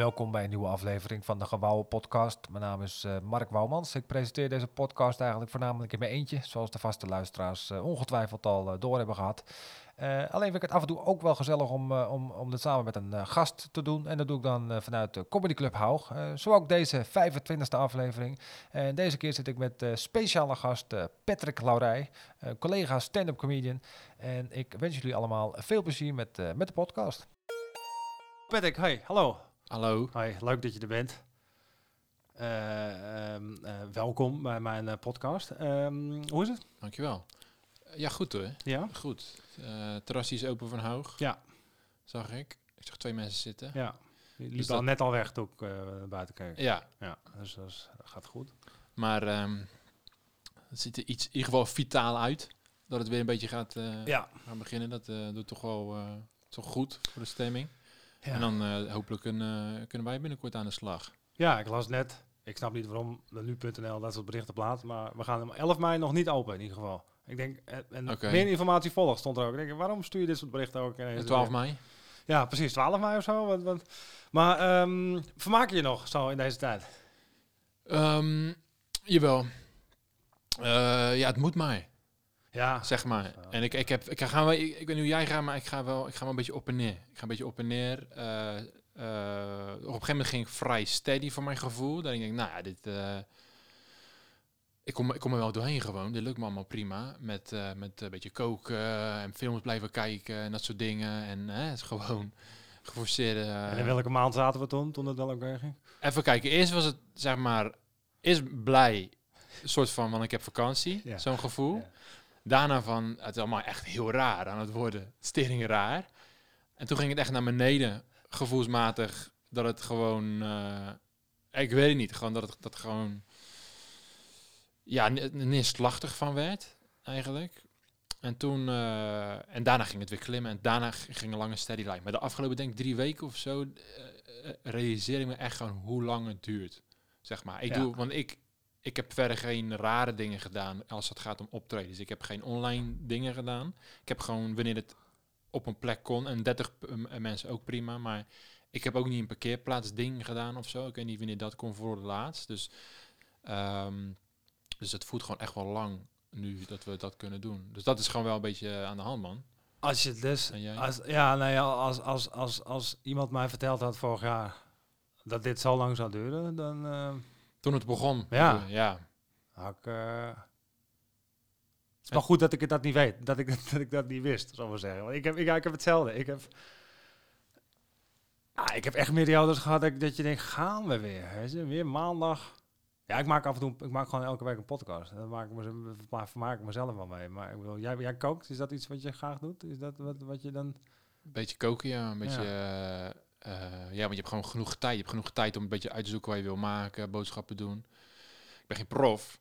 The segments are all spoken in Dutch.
Welkom bij een nieuwe aflevering van de Gewouwen podcast. Mijn naam is uh, Mark Wouwmans. Ik presenteer deze podcast eigenlijk voornamelijk in mijn eentje, zoals de vaste luisteraars uh, ongetwijfeld al uh, door hebben gehad. alleen vind ik het af en toe ook wel gezellig om, om, om dit samen met een gast te doen. En dat doe ik dan vanuit de Comedy Club Haug. zo ook deze 25e aflevering. En deze keer zit ik met speciale gast Patrick Laurij, collega stand-up comedian. En ik wens jullie allemaal veel plezier met, met de podcast. Patrick, hey, hallo. Hallo. Hoi, leuk dat je er bent. Uh, um, uh, welkom bij mijn uh, podcast. Um, hoe is het? Dankjewel. Ja, goed hoor. Ja? Goed. terrasje is open van hoog. Ja. Zag ik. Ik zag twee mensen zitten. Ja. Die dus liepen al net al weg toen ik buiten keek. Ja. Ja, dus dat, gaat goed. Maar um, het ziet er iets, in ieder geval vitaal uit. Dat het weer een beetje gaat, ja. gaan beginnen. Dat doet toch wel toch goed voor de stemming. En dan uh, hopelijk een, uh, kunnen wij binnenkort aan de slag. Ja, ik las net. Ik snap niet waarom de nu.nl dat soort berichten plaatst. Maar we gaan hem 11 mei nog niet open in ieder geval. Ik denk, eh, en okay. meer informatie volgt stond er ook. Ik denk, waarom stuur je dit soort berichten ook? En 12 mei? Ja, precies. 12 mei of zo. Want, want, maar um, vermaak je je nog zo in deze tijd? Um, jawel. Uh, ja, het moet mij. Ja. Zeg maar. En ik, ik, heb, ik, ga wel, ik, ik weet niet hoe jij gaat, maar ik ga wel, ik ga wel een beetje op en neer. Ik ga een beetje op en neer. Uh, uh, op een gegeven moment ging ik vrij steady voor mijn gevoel. Dan denk ik, nou ja, dit... Uh, ik kom, ik kom er wel doorheen gewoon. Dit lukt me allemaal prima. Met, met een beetje koken en films blijven kijken en dat soort dingen. En het is gewoon geforceerde... en in welke maand zaten we toen, toen het wel ook ging? Even kijken. Eerst was het, zeg maar, is blij, soort van, want ik heb vakantie. Ja. Zo'n gevoel. Ja. Daarna van, het is allemaal echt heel raar aan het worden. Stering raar. En toen ging het echt naar beneden, gevoelsmatig, dat het gewoon, uh, ik weet het niet, gewoon dat het dat gewoon, ja, neerslachtig van werd, eigenlijk. En toen, uh, en daarna ging het weer klimmen en daarna ging een lange steady line. Maar de afgelopen, denk ik, drie weken of zo, uh, realiseer ik me echt gewoon hoe lang het duurt. Zeg maar. Ik doe, want ik, ik heb verder geen rare dingen gedaan als het gaat om optredens. Ik heb geen online dingen gedaan. Ik heb gewoon wanneer het op een plek kon en 30 mensen ook prima. Maar ik heb ook niet een parkeerplaats ding gedaan of zo. Ik weet niet wanneer dat kon voor de laatst. Dus, um, dus het voelt gewoon echt wel lang nu dat we dat kunnen doen. Dus dat is gewoon wel een beetje aan de hand, man. Als je dus, als, ja, nou ja, als, als, als, als iemand mij verteld had vorig jaar dat dit zo lang zou duren, dan. Uh toen het begon. Ja. ja. ik, uh... Het is maar goed dat ik dat niet weet. Dat ik, dat ik dat niet wist, zal ik maar zeggen. Want ik heb, ik, ik heb hetzelfde. Ik heb, ah, ik heb echt periodes gehad dat, dat je denkt, gaan we weer? Hè? Weer maandag. Ja, ik maak af en toe, ik maak gewoon elke week een podcast. Dat maak ik me, vermaak ik mezelf wel mee. Maar ik bedoel, jij, jij kookt, is dat iets wat je graag doet? Is dat wat, wat je dan... Beetje koken, ja. Een beetje... Ja. Uh, uh, ja, want je hebt gewoon genoeg tijd. Je hebt genoeg tijd om een beetje uit te zoeken wat je wil maken, boodschappen doen. Ik ben geen prof,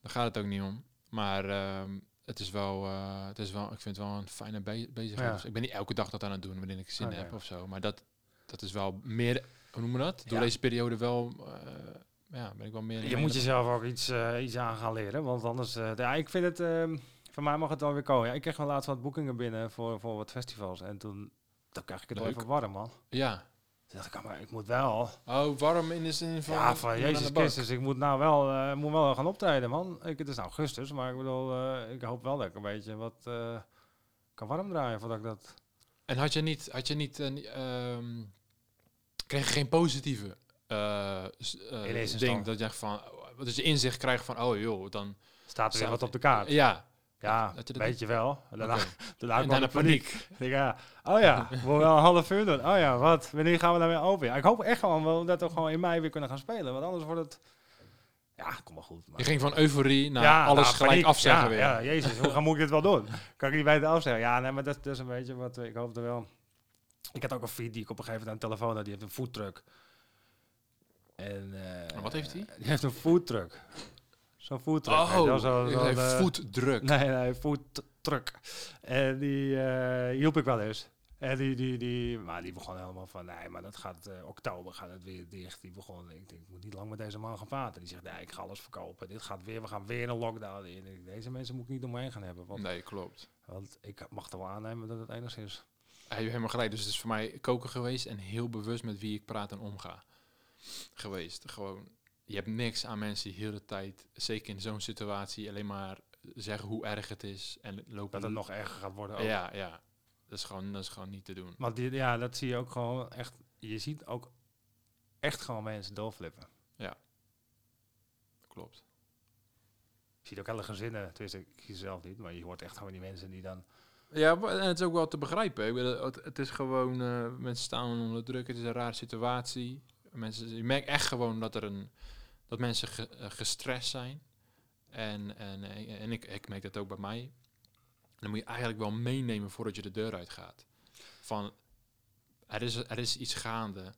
daar gaat het ook niet om. Maar uh, het is wel, uh, het is wel, ik vind het wel een fijne be bezigheid. Ja. Ik ben niet elke dag dat aan het doen wanneer ik zin okay. heb of zo. Maar dat, dat is wel meer, hoe noemen we dat? Door ja. deze periode wel, uh, ja, ben ik wel meer... Je moet jezelf ook iets, iets aan gaan leren, want anders... ja, ik vind het... Ehm, voor mij mag het wel weer komen. Ja, ik kreeg wel laatst wat boekingen binnen voor, voor wat festivals. En toen dan krijg ik het wel even warm, man. Ja. Toen dacht ik, maar ik moet wel. Oh, warm in de zin van... Ja, van Jezus Christus, ik moet nou wel, uh, moet wel gaan optreden, man. Ik, het is nou augustus, maar ik bedoel, uh, ik hoop wel dat ik een beetje wat uh, kan warm draaien voordat ik dat... En had je niet, had je niet, um, kreeg je geen positieve ding dat je van, dat je inzicht krijgt van, oh joh, dan... Staat er weer wat op de kaart. Ja, ja, dat, dat weet je wel. Daarna, okay. daarna, daarna de paniek. paniek. ja, oh ja, we wel een half uur doen. Oh ja, wat? Wanneer gaan we weer open? Ja, ik hoop echt gewoon wel dat we gewoon in mei weer kunnen gaan spelen. Want anders wordt het... Ja, kom maar goed. Maar. Je ging van euforie naar ja, alles nou, gelijk paniek. afzeggen ja, weer. Ja, jezus, hoe moet ik dit wel doen? Kan ik niet bij het afzeggen? Ja, nee, maar dat, dat is een beetje wat ik hoopte wel. Ik had ook een feed die ik op een gegeven moment aan de telefoon had. Die heeft een foodtruck. En, uh, wat heeft hij? Die heeft een foodtruck. Zo'n foodtruck. Oh, zo, zo, zo foodtruck. Nee, nee, foodtruck. En die uh, hielp ik wel eens. En die, die, die, maar die begon helemaal van, nee, maar dat gaat, uh, oktober gaat het weer dicht. Die begon, ik denk, ik moet niet lang met deze man gaan praten. Die zegt, nee, ik ga alles verkopen. Dit gaat weer, we gaan weer een lockdown in. Deze mensen moet ik niet omheen gaan hebben. Want, nee, klopt. Want ik mag er wel aannemen dat het enigszins... Hij heeft helemaal gelijk. Dus het is voor mij koken geweest en heel bewust met wie ik praat en omga. Geweest. Gewoon, je hebt niks aan mensen die heel de tijd, zeker in zo'n situatie, alleen maar zeggen hoe erg het is en lopen. Dat het nog erger gaat worden. Ook. Ja, ja. Dat is gewoon, dat is gewoon niet te doen. Want die, ja, dat zie je ook gewoon echt. Je ziet ook echt gewoon mensen doorflippen. Klopt. Je ziet ook hele gezinnen, tenminste, ik zie ze zelf niet, maar je hoort echt gewoon die mensen die dan... Ja, en het is ook wel te begrijpen. Ik bedoel, het, het is gewoon, eh, mensen staan onder druk, het is een rare situatie. Mensen, je merkt echt gewoon dat er een, dat mensen ge- eh, gestrest zijn. En, en, eh, en ik, ik merk dat ook bij mij. Dan moet je eigenlijk wel meenemen voordat je de deur uitgaat. Van, er is, er is iets gaande.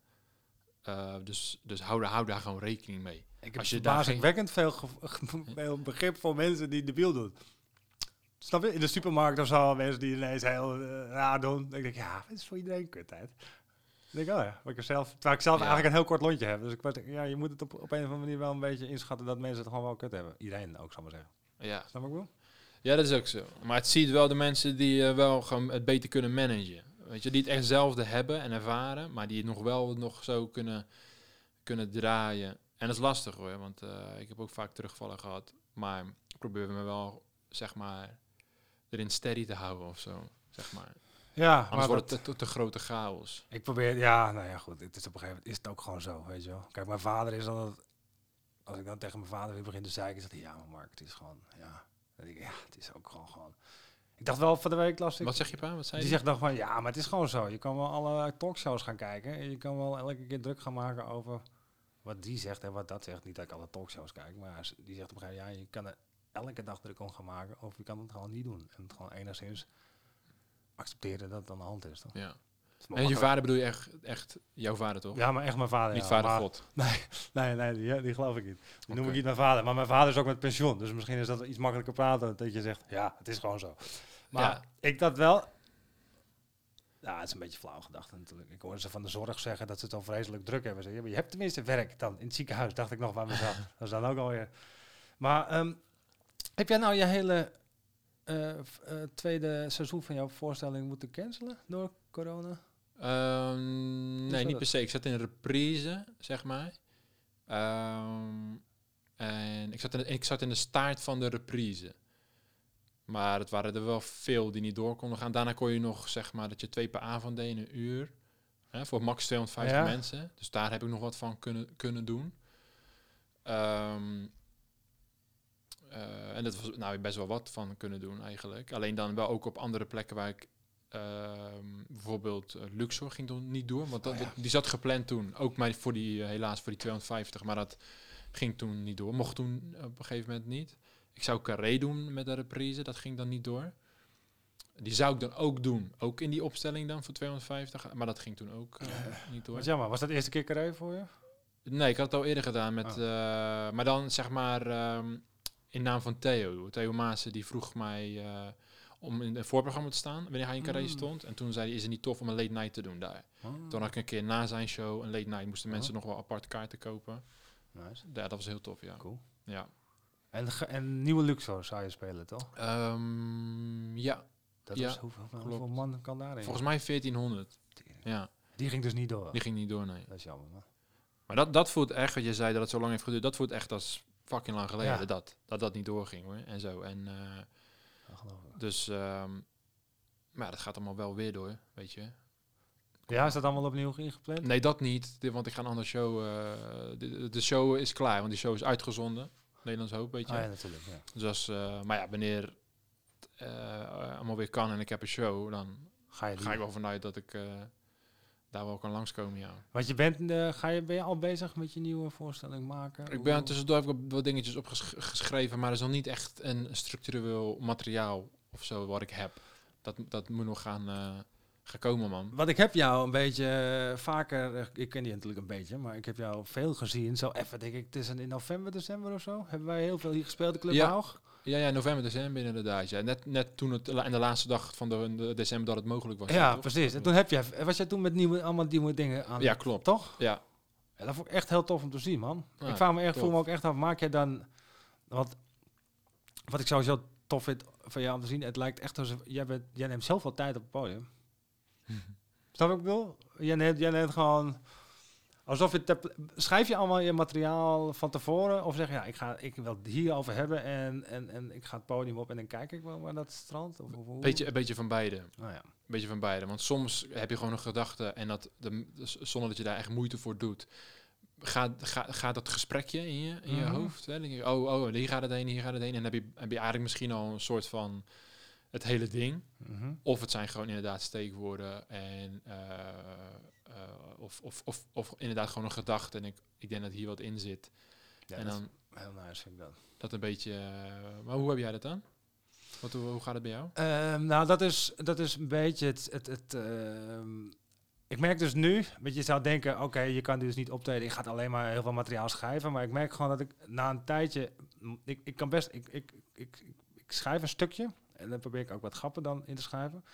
Eh, dus dus hou, daar- hou daar gewoon rekening mee. Ik heb Als je daar verbazingwekkend veel, begrip voor mensen die debiel doen. Snap je? In de supermarkt of zo, mensen die ineens heel eh, raar doen. Dan denk ik, ja, het is voor iedereen kutheid. Dan denk ik, oh ja, ik er zelf, terwijl ik zelf Ja. eigenlijk een heel kort lontje heb. Dus ik weet, ja, je moet het op, op een of andere manier wel een beetje inschatten dat mensen het gewoon wel kut hebben. Iedereen ook, zal maar zeggen. Ja, Snap ik bedoel? Ja, dat is ook zo. Maar het ziet wel de mensen die eh, wel het beter kunnen managen. Weet je, die het echt zelfde hebben en ervaren, maar die het nog wel nog zo kunnen, kunnen draaien. En dat is lastig hoor, want eh, ik heb ook vaak terugvallen gehad. Maar ik probeer me wel, zeg maar, erin steady te houden of zo. Zeg maar. Ja, Anders maar wordt dat- het te, te, te grote chaos. Ik probeer, ja, nou ja, goed. Het is op een gegeven moment is het ook gewoon zo, weet je wel. Kijk, mijn vader is dan, als ik dan tegen mijn vader weer begin te zeiken, zegt hij, ja, maar Mark, het is gewoon, ja. Dan denk ik, ja, het is ook gewoon, gewoon. Ik dacht wel van de week las ik. Wat zeg je pa? Wat zei Die je? zegt dan van, ja, maar het is gewoon zo. Je kan wel allerlei talkshows gaan kijken en je kan wel elke keer druk gaan maken over wat die zegt en wat dat zegt. Niet dat ik alle talkshows kijk, maar die zegt op een gegeven moment, ja, je kan er elke dag druk om gaan maken of je kan het gewoon niet doen. En het gewoon enigszins accepteren dat het aan de hand is. Toch? Ja. En je vader bedoel je echt, echt jouw vader toch? Ja, maar echt mijn vader. Niet ja. vader Maar- God. Nee, nee, nee die, die geloof ik niet. Die noem ik niet mijn vader. Maar mijn vader is ook met pensioen. Dus misschien is dat iets makkelijker praten. Dat je zegt, ja, het is gewoon zo. Maar Ja. ik dat wel... Ja, het is een beetje flauw gedacht natuurlijk. Ik hoorde ze van de zorg zeggen dat ze het al vreselijk druk hebben. Ja, maar je hebt tenminste werk dan in het ziekenhuis, dacht ik nog bij mezelf. dat is dan ook alweer... Maar ehm, heb jij nou je hele eh, eh, tweede seizoen van jouw voorstelling moeten cancelen door corona? Ehm, nee, niet per se. Ik zat in een reprise, zeg maar. Ehm, en ik zat, in de, ik zat in de staart van de reprise. Maar het waren er wel veel die niet door konden gaan. Daarna kon je nog, zeg maar, dat je twee per avond deed in een uur. Hè, voor max 250 Ja. mensen. Dus daar heb ik nog wat van kunnen, kunnen doen. Ehm, eh, en dat was nou best wel wat van kunnen doen eigenlijk. Alleen dan wel ook op andere plekken waar ik Ehm, bijvoorbeeld eh, Luxor ging toen niet door, want dat, Oh ja. die zat gepland toen. Ook maar voor die, eh, helaas voor die 250, maar dat ging toen niet door. Mocht toen op een gegeven moment niet. Ik zou Carré doen met de reprise, dat ging dan niet door. Die zou ik dan ook doen, ook in die opstelling dan voor 250, maar dat ging toen ook eh, niet door. Wat jammer. Was dat de eerste keer carré voor je? Nee, ik had het al eerder gedaan met, Oh. eh, maar dan zeg maar ehm, in naam van Theo. Theo Maassen die vroeg mij eh, om in het voorprogramma te staan wanneer hij in Carré Mm. stond. En toen zei hij, is het niet tof om een late night te doen daar? Oh, Toen had ik een keer na zijn show een late night, moesten Oh. mensen nog wel apart kaarten kopen. nice. Ja, dat was heel tof, ja. Cool. Ja, En, en nieuwe Luxor zou je spelen, toch? Ehm, ja. Dat Ja, was hoeveel, man kan daarin? volgens mij 1400. Ja, Die ging dus niet door. die ging niet door, nee. Dat is jammer. Man. Maar dat, dat voelt echt, wat je zei dat het zo lang heeft geduurd, dat voelt echt als fucking lang geleden Ja. dat, dat dat niet doorging hoor. En zo. En ik. Dus, ehm, maar dat gaat allemaal wel weer door, weet je. Ja, is dat allemaal opnieuw ingepland? Nee, dat niet, want ik ga een andere show. eh, de, de show is klaar, want die show is uitgezonden. Nederlands Hoop, weet je. Ah, ja, natuurlijk. Ja. Dus als, eh, maar ja, wanneer het allemaal weer kan en ik heb een show, dan Ga je ga ik wel vanuit dat ik daar wel kan langskomen, ja. Want je bent, eh, ga je, ben je al bezig met je nieuwe voorstelling maken? Ik ben tussendoor heb ik wat dingetjes opgeschreven, maar er is nog niet echt een structureel materiaal of zo wat ik heb. Dat, dat moet nog gaan, gaan komen, man. Want ik heb jou een beetje eh, vaker, ik ken die natuurlijk een beetje, maar ik heb jou veel gezien. Zo even, denk ik, het is in november, december of zo. Hebben wij heel veel hier gespeeld, de Club Ja. Haug? Ja, ja, november, december inderdaad. Ja. Net, net toen het, en de laatste dag van de, de december dat het mogelijk was. Ja, toch? precies. En toen heb jij, was jij toen met nieuwe, allemaal nieuwe dingen aan? Ja, klopt. Toch? Ja, Ja, dat vond ik echt heel tof om te zien, man. Ja, ik vraag me echt, tof. voel me ook echt af, maak jij dan... Want wat ik sowieso tof vind van jou om te zien, het lijkt echt alsof... Jij, bent, jij neemt zoveel tijd op het podium. Snap je wat ik bedoel? Jij neemt, jij neemt gewoon... Alsof je... Te, schrijf je allemaal je materiaal van tevoren? Of zeg je, ja, ik, ga, ik wil het hierover hebben en, en, en ik ga het podium op en dan kijk ik wel naar dat strand? Of, of hoe? Beetje, een beetje van beide. Nou ja. Een beetje van beide. Want soms heb je gewoon een gedachte en dat de, dus zonder dat je daar echt moeite voor doet, gaat, gaat, gaat dat gesprekje in je, in je Mhm. hoofd. Hè? Dan denk je, oh, oh, hier gaat het heen, hier gaat het heen. En dan heb je, heb je eigenlijk misschien al een soort van het hele ding. Mhm. Of het zijn gewoon inderdaad steekwoorden en uh, of, of, of, of inderdaad gewoon een gedachte. En ik, ik denk dat hier wat in zit. Ja, en dat dan heel nice vind ik dat. dat een beetje. Uh, maar hoe heb jij dat dan? Wat, hoe, hoe gaat het bij jou? Um, nou, dat is, dat is een beetje het. het, het uh, ik merk dus nu, weet je, zou denken, oké, okay, je kan dus niet optreden, je gaat alleen maar heel veel materiaal schrijven, maar ik merk gewoon dat ik na een tijdje, ik, ik kan best, ik, ik, ik, ik, ik schrijf een stukje en dan probeer ik ook wat grappen dan in te schrijven.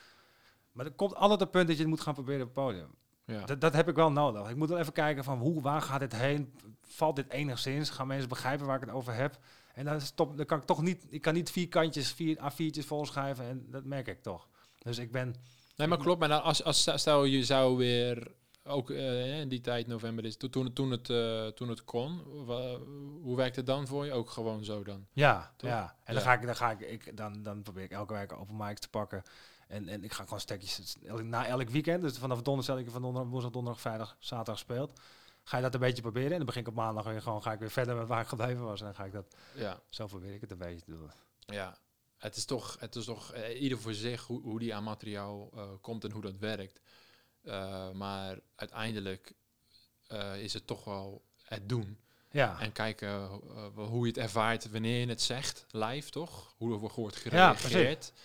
Maar er komt altijd een punt dat je het moet gaan proberen op het podium. Ja. Dat, dat heb ik wel nodig. Ik moet wel even kijken van hoe, waar gaat dit heen? Valt dit enigszins? Gaan mensen begrijpen waar ik het over heb? En dan, stop, dan kan ik toch niet, ik kan niet vier kantjes, vier A4'tjes volschrijven en dat merk ik toch. Dus ik ben... Nee, maar klopt. Maar als, als stel je zou weer ook uh, in die tijd november is toen, toen, het, uh, toen het kon. hoe werkt het dan voor je? Ook gewoon zo dan? Ja, Toch? ja. En dan ga ik, dan ga ik, ik dan, dan probeer ik elke week open mics te pakken. En, en ik ga gewoon stekjes na elk weekend. Dus vanaf donderdag ik van donderdag, woensdag, donderdag, vrijdag, zaterdag speelt. Ga je dat een beetje proberen. En dan begin ik op maandag weer gewoon ga ik weer verder met waar ik gebleven was. En dan ga ik dat. Ja. Zo probeer ik het een beetje te doen. Ja. Het is toch, het is toch uh, ieder voor zich hoe, hoe die aan materiaal uh, komt en hoe dat werkt. Uh, maar uiteindelijk uh, is het toch wel het doen. Ja. En kijken hoe je het ervaart wanneer je het zegt, live toch? Hoe wordt gereageerd. Ja,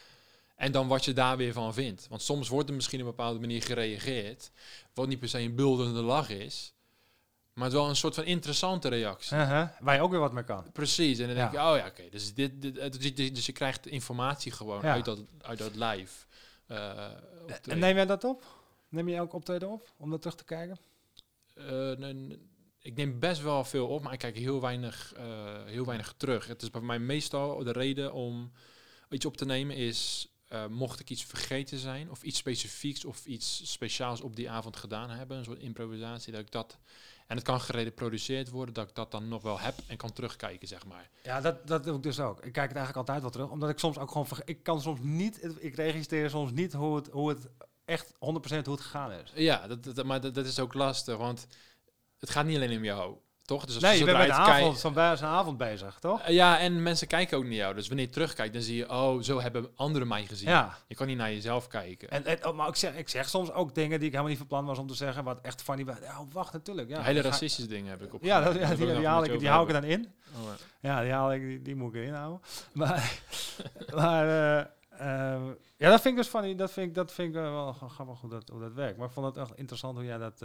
en dan wat je daar weer van vindt. Want soms wordt er misschien op een bepaalde manier gereageerd. Wat niet per se een buldende lach is. Maar het is wel een soort van interessante reactie. Uh -huh. Waar je ook weer wat mee kan. Precies. En dan ja. denk je, oh ja, oké. Okay, dus, dit, dit, dus, je krijgt informatie gewoon ja. uit, dat, uit dat live. Uh, en neem jij dat op? Neem je elk optreden op om dat terug te kijken? Uh, nee, ik neem best wel veel op, maar ik kijk heel weinig, uh, heel weinig terug. Het is bij mij meestal de reden om iets op te nemen is, uh, mocht ik iets vergeten zijn of iets specifieks of iets speciaals op die avond gedaan hebben, een soort improvisatie, dat ik dat en het kan gereproduceerd worden, dat ik dat dan nog wel heb en kan terugkijken, zeg maar. Ja, dat, dat doe ik dus ook. Ik kijk het eigenlijk altijd wel terug, omdat ik soms ook gewoon, ik kan soms niet, ik registreer soms niet hoe het, hoe het echt 100% hoe het gegaan is. Ja, dat, dat, maar dat, dat, is ook lastig, want het gaat niet alleen om jou, toch? Dus als nee, je bent met de avond, zo'n bij zijn avond bezig, toch? Uh, ja, en mensen kijken ook naar jou. Dus wanneer je terugkijkt, dan zie je, oh, zo hebben anderen mij gezien. Ja. Je kan niet naar jezelf kijken. En, en oh, maar ik zeg, ik zeg soms ook dingen die ik helemaal niet van plan was om te zeggen, wat echt funny was. Ja, wacht, natuurlijk. Ja, Hele racistische dingen heb ik op. Ja, dat, ja die, die, die, haal ik, die hou ik er dan in. Oh, ja. ja, die haal ik, die, die moet ik erin houden. Maar, maar uh, uh, ja, dat vind ik dus funny. Dat vind ik, dat vind ik wel grappig hoe dat, hoe dat werkt. Maar ik vond het echt interessant hoe jij dat...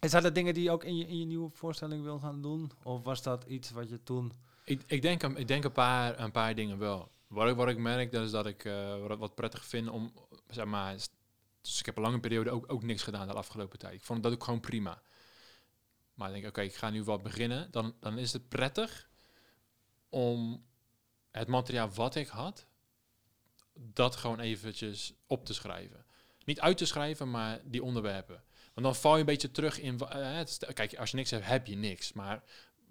Uh, zijn dat dingen die je ook in je, in je nieuwe voorstelling wil gaan doen? Of was dat iets wat je toen... Ik, ik, denk, ik denk een, paar, een paar dingen wel. Wat ik, wat ik merk, dat is dat ik uh, wat, prettig vind om, zeg maar... Dus ik heb een lange periode ook, ook niks gedaan de afgelopen tijd. Ik vond dat ook gewoon prima. Maar ik denk, oké, ik ga nu wat beginnen. Dan, dan is het prettig om het materiaal wat ik had, dat gewoon eventjes op te schrijven. Niet uit te schrijven, maar die onderwerpen. Dan val je een beetje terug in... Het, kijk, als je niks hebt, heb je niks. Maar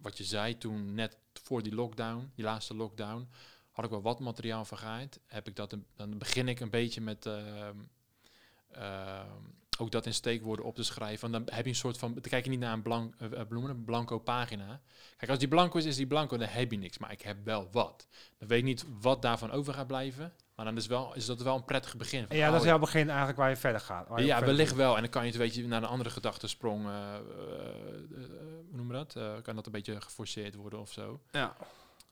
wat je zei toen, net voor die lockdown, die laatste lockdown... had ik wel wat materiaal vergaaid. Heb ik dat dan begin ik een beetje met... Uh, uh, ook dat in steekwoorden op te schrijven. Want dan heb je een soort van... Dan kijk je niet naar een, blank, uh, bloemen, een blanco pagina. Kijk, als die blanco is, is die blanco, dan heb je niks. Maar ik heb wel wat. Dan weet ik niet wat daarvan over gaat blijven. Maar dan is, wel, is dat wel een prettig begin. Van, ja, dat is jouw begin eigenlijk waar je verder gaat. Je ja, wellicht wel. En dan kan je het weet je, naar een andere gedachtesprong, uh, uh, uh, hoe noemen we dat? kan dat een beetje geforceerd worden of zo. Ja.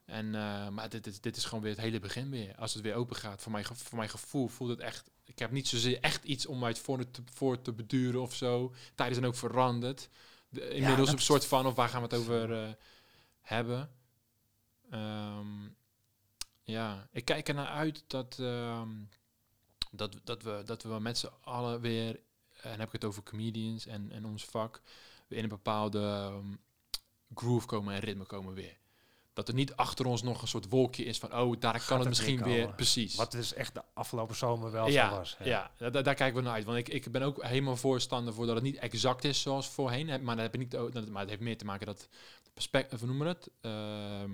En, maar dit, dit, dit is gewoon weer het hele begin weer. Als het weer open gaat, voor mijn, voor mijn gevoel voelt het echt... Ik heb niet zozeer echt iets om uit voor te, voor te beduren of zo. Tijden zijn ook veranderd. De, inmiddels ja, een soort van, of waar gaan we het over hebben? Um, ja, ik kijk er naar uit dat, um, dat, dat, we, dat we met z'n allen weer, en heb ik het over comedians en, en ons vak, weer in een bepaalde um, groove komen en ritme komen weer. Dat er niet achter ons nog een soort wolkje is van, oh, daar kan het misschien weer precies. Wat dus echt de afgelopen zomer wel ja, zo was. Ja, da- da- daar kijken we naar uit. Want ik, ik ben ook helemaal voorstander voor dat het niet exact is zoals voorheen. hè, Maar, dat heb ik niet, maar het heeft meer te maken dat perspectief, noemen we het? Ehm,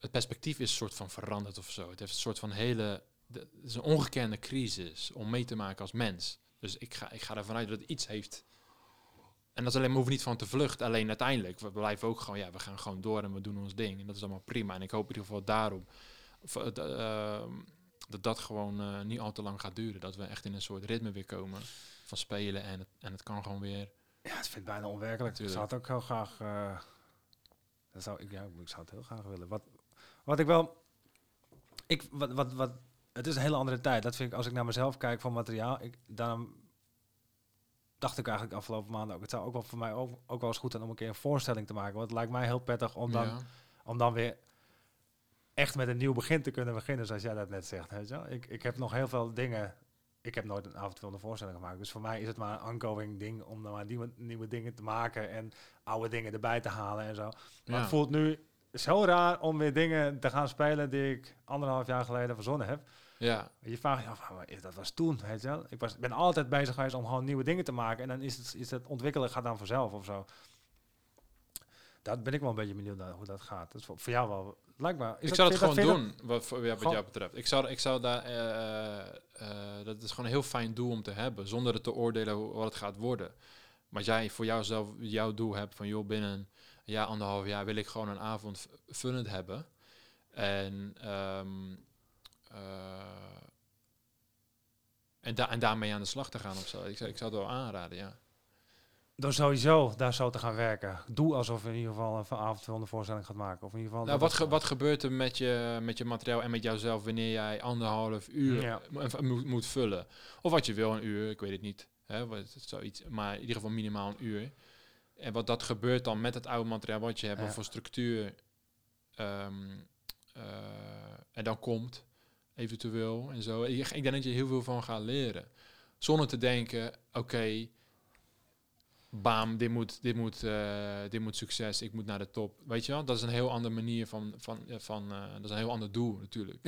het perspectief is een soort van veranderd of zo. Het heeft een soort van hele, het is een ongekende crisis om mee te maken als mens. Dus ik ga, ik ga ervan uit dat het iets heeft. En dat is alleen, we hoeven niet van te vluchten. Alleen uiteindelijk, we blijven ook gewoon, ja, we gaan gewoon door en we doen ons ding. En dat is allemaal prima. En ik hoop in ieder geval daarom eh, d- ehm, dat dat gewoon eh, niet al te lang gaat duren. Dat we echt in een soort ritme weer komen van spelen. En het, en het kan gewoon weer. Ja, het vind ik bijna onwerkelijk. Ik zou het ook heel graag... eh, dat zou ik, ja, ik zou het heel graag willen. Wat, wat ik wel... Ik, wat, wat, wat, het is een hele andere tijd. Dat vind ik, als ik naar mezelf kijk van materiaal... Ik, daarom dacht ik eigenlijk afgelopen maanden ook... Het zou ook wel voor mij ook, ook wel eens goed zijn om een keer een voorstelling te maken. Want het lijkt mij heel prettig om dan, ja. om dan weer echt met een nieuw begin te kunnen beginnen, zoals jij dat net zegt. Weet je? Ik, ik heb nog heel veel dingen. Ik heb nooit een avondvullende voorstelling gemaakt. Dus voor mij is het maar een ongoing ding om dan maar nieuwe, nieuwe dingen te maken en oude dingen erbij te halen en zo. Maar Ja. het voelt nu zo raar om weer dingen te gaan spelen die ik anderhalf jaar geleden verzonnen heb. ja, Je vraagt je af, maar is dat was toen, weet je wel? Ik was, ben altijd bezig geweest om gewoon nieuwe dingen te maken. En dan is het, is het ontwikkelen gaat dan vanzelf of zo. Daar ben ik wel een beetje benieuwd naar hoe dat gaat. Dat is voor, voor jou wel, Is ik zou gewoon dat- je doen, wat, voor, ja, wat Gewoon- jou betreft. Ik zou, ik zou daar, eh, eh, dat is gewoon een heel fijn doel om te hebben, zonder het te oordelen hoe, wat het gaat worden. Maar jij voor jouzelf jouw doel hebt van, joh, binnen een jaar, anderhalf jaar wil ik gewoon een avond vullend hebben. En, ehm, eh, en, da en daarmee aan de slag te gaan of zo. Ik, ik zou het wel aanraden, ja. Door sowieso daar zo te gaan werken. Doe alsof je in ieder geval een avondvullende voorstelling gaat maken. Of in ieder geval... Nou, wat, ge- wat gebeurt er met je, met je materiaal en met jouzelf wanneer jij anderhalf uur Ja. moet, moet vullen? Of wat je wil, een uur, ik weet het niet. Hè, wat, zoiets, maar in ieder geval minimaal een uur. En wat dat gebeurt dan met het oude materiaal wat je hebt, Ja. wat voor structuur ehm, eh, dan komt, eventueel en zo. Ik, ik denk dat je heel veel van gaat leren. Zonder te denken, oké, baam, dit moet, dit, moet, eh, dit moet succes, ik moet naar de top. Weet je wel, dat is een heel andere manier van, van, eh, van eh, dat is een heel ander doel natuurlijk.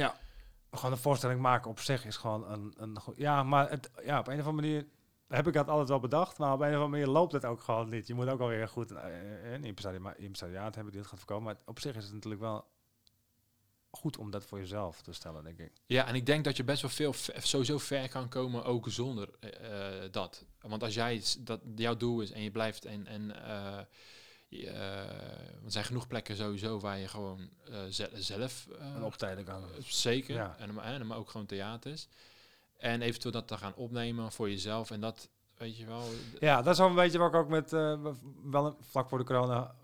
Gewoon een voorstelling maken op zich is gewoon een... een ja, maar het, ja, op een of andere manier heb ik dat altijd wel bedacht. Maar op een of andere manier loopt het ook gewoon niet. Je moet ook alweer goed een impresaria- impresariaat hebben die het gaat voorkomen. Maar op zich is het natuurlijk wel goed om dat voor jezelf te stellen, denk ik. Ja, en ik denk dat je best wel veel sowieso ver kan komen ook zonder eh, eh, dat. Want als jij dat jouw doel is en je blijft en, en je, want er zijn genoeg plekken sowieso waar je gewoon ze- zelf Een optreden kan. Zeker. Ja. En, maar, en maar ook gewoon theaters. En eventueel dat te gaan opnemen voor jezelf. En dat, weet je wel. Ja, dat is wel een beetje wat ik ook met wel een- vlak voor de corona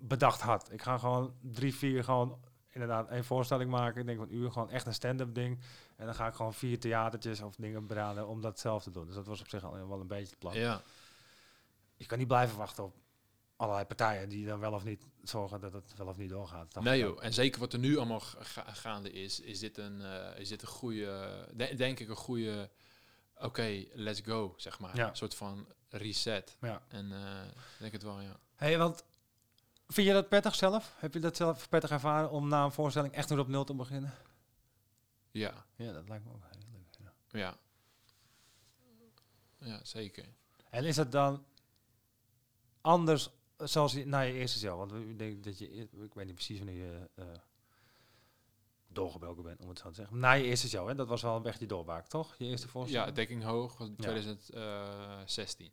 bedacht had. Ik ga gewoon drie, vier gewoon inderdaad één voorstelling maken. Ik denk van een uur gewoon echt een stand-up ding. En dan ga ik gewoon vier theatertjes of dingen beraden om dat zelf te doen. Dus dat was op zich al wel een beetje het plan. Ja, Je kan niet blijven wachten op allerlei partijen die dan wel of niet zorgen dat het wel of niet doorgaat. Nee joh. En zeker wat er nu allemaal ga- ga- gaande is, is dit een, eh, is dit een goede, de- denk ik een goede, oké, let's go, zeg maar. Ja. Een soort van reset. Ja. En ik denk het wel, ja. Hey, want vind je dat prettig zelf? Heb je dat zelf prettig ervaren om na een voorstelling echt weer op nul te beginnen? Ja, Ja, dat lijkt me ook heel leuk. Ja. ja. Ja, zeker. En is het dan anders zoals je, na je eerste show? Want ik denk dat je, eer- ik weet niet precies wanneer je eh, doorgebroken bent, om het zo te zeggen. Na je eerste show, hè? dat was wel een beetje je doorbraak, toch? Je eerste Ja, voorstelling? dekking hoog, was 2016.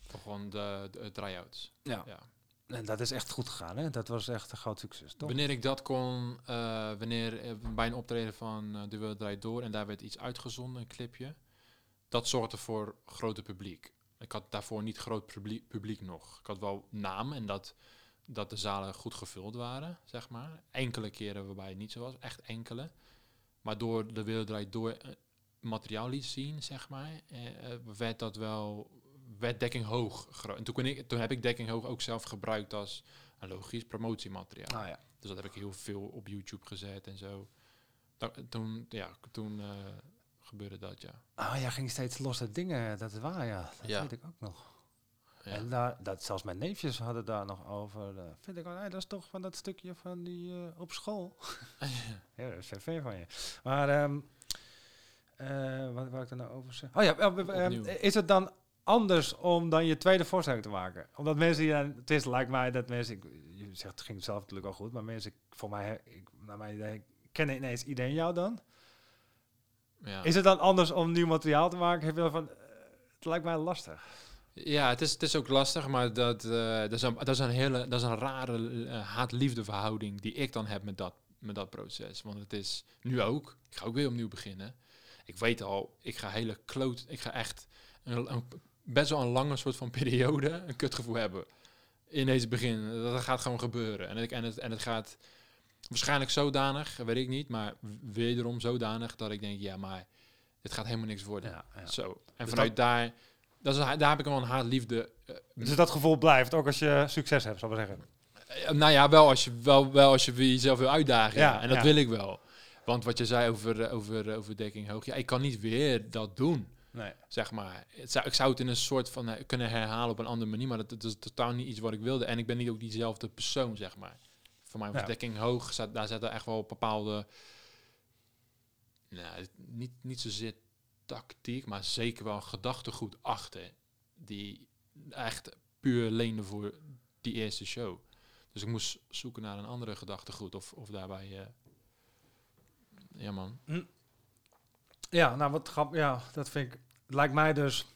Voor gewoon de, de, de try-outs. ja. Ja. En dat is echt goed gegaan, hè? Dat was echt een groot succes, toch? Wanneer ik dat kon, eh, wanneer eh, bij een optreden van eh De Wereld Draait Door en daar werd iets uitgezonden, een clipje, dat zorgde voor grote publiek. Ik had daarvoor niet groot publiek, nog. Ik had wel naam en dat, dat de zalen goed gevuld waren, zeg maar. Enkele keren waarbij het niet zo was, echt enkele. Maar door De Wereld Draait Door eh, materiaal liet zien, zeg maar, eh, eh, werd dat wel, werd dekking hoog. En toen, kon ik, toen heb ik dekking hoog ook zelf gebruikt als een logisch promotiemateriaal. Ah ja. Dus dat heb ik heel veel op YouTube gezet en zo. Da- toen, ja, toen eh, gebeurde dat, ja. Ah ja, ging steeds losse dingen, dat is waar, ja. Dat Ja. weet ik ook nog. Ja. En daar, dat, zelfs mijn neefjes hadden daar nog over. eh, vind ik, hey, dat is toch van dat stukje van die eh, op school. ja, dat is ver van je. Maar ehm, eh, wat wou ik er nou over zeggen? Oh ja, eh, eh, eh, Opnieuw. is het dan anders om dan je tweede voorstelling te maken? Omdat mensen dan, het is lijkt mij dat mensen, ik, je zegt het ging zelf natuurlijk al goed, maar mensen, voor mij, ik, naar mijn idee, kennen ineens iedereen jou dan. Ja. Is het dan anders om nieuw materiaal te maken? Heb je wel van, eh, het lijkt mij lastig. Ja, het is, het is ook lastig, maar dat, eh, dat, is, een, dat, is, een hele, dat is een rare eh, haat-liefde verhouding die ik dan heb met dat, met dat proces. Want het is nu ook, ik ga ook weer opnieuw beginnen. Ik weet al, ik ga hele kloot, ik ga echt een, een- best wel een lange soort van periode een kutgevoel hebben. In deze begin, dat gaat gewoon gebeuren. En, ik, en, het, en het gaat waarschijnlijk zodanig, weet ik niet, maar wederom zodanig dat ik denk, ja, maar dit gaat helemaal niks worden. Ja, ja. Zo. En Dus vanuit daar, dat is, daar heb ik wel een haat-liefde. eh, Dus dat gevoel blijft, ook als je succes hebt, zal ik zeggen. eh, nou ja, wel als je, wel, wel als je weer jezelf wil uitdagen. Ja, Ja, en dat wil ik wel. Want wat je zei over, eh, over, eh, over dekking hoog, ja, ik kan niet weer dat doen. Nee. Zeg maar. Het zou, ik zou het in een soort van eh, kunnen herhalen op een andere manier, maar dat, dat is totaal niet iets wat ik wilde. En ik ben niet ook diezelfde persoon, zeg maar. Voor mij was Ja. dekking hoog, staat, daar zaten echt wel bepaalde, nou, niet, niet zozeer tactiek, maar zeker wel gedachtegoed achter. Die echt puur leende voor die eerste show. Dus ik moest zoeken naar een andere gedachtegoed of, of daarbij... eh, ja man. Ja, nou wat grap, ja, dat vind ik, het lijkt mij dus,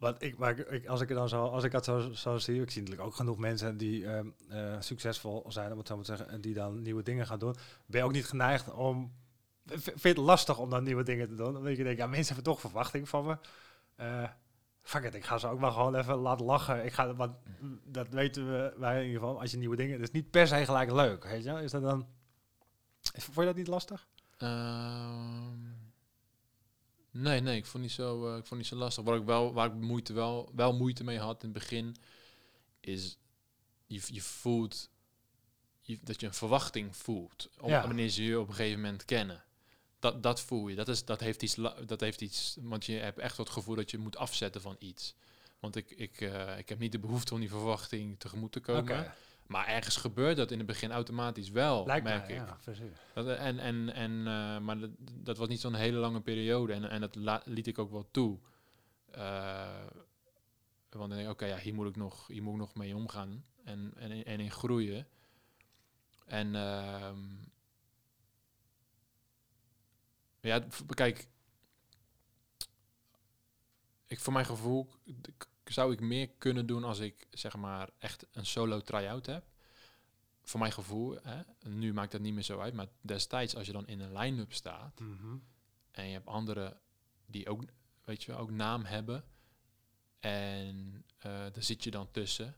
wat ik, maar ik, als ik het dan zo, als ik dat zo, zie, ik zie natuurlijk ook genoeg mensen die ehm, eh, succesvol zijn, om het zo maar te zeggen, en die dan nieuwe dingen gaan doen, ben je ook niet geneigd om, vind het lastig om dan nieuwe dingen te doen, omdat je denkt, ja, mensen hebben toch verwachting van me. Eh, fuck it, ik ga ze ook maar gewoon even laten lachen. Ik ga, want dat weten we wij in ieder geval, als je nieuwe dingen, het is niet per se gelijk leuk, weet je? Is dat dan, vond je dat niet lastig? Ehm, nee, nee, ik vond niet zo, eh, ik vond niet zo lastig. Waar ik wel, waar ik moeite wel, wel moeite mee had in het begin, is je, je voelt je, dat je een verwachting voelt. Om, Ja. Wanneer ze je op een gegeven moment kennen. Dat, dat voel je. Dat, is, dat, heeft iets, dat heeft iets. Want je hebt echt het gevoel dat je moet afzetten van iets. Want ik, ik, eh, ik heb niet de behoefte om die verwachting tegemoet te komen. Maar ergens gebeurt dat in het begin automatisch wel, Lijkt merk mij, ik. ja, precies. Dat, en, en, en, eh, maar dat, dat was niet zo'n hele lange periode. En, en dat liet ik ook wel toe. Eh, want dan denk ik, oké, ja, hier moet ik nog, hier moet ik nog mee omgaan. En, en, in- en in groeien. En ehm, ja, kijk, ik, voor mijn gevoel zou ik meer kunnen doen als ik zeg maar echt een solo try-out heb. Voor mijn gevoel, hè, nu maakt dat niet meer zo uit, maar destijds als je dan in een line-up staat en je hebt anderen die ook, weet je wel, ook naam hebben en eh daar zit je dan tussen,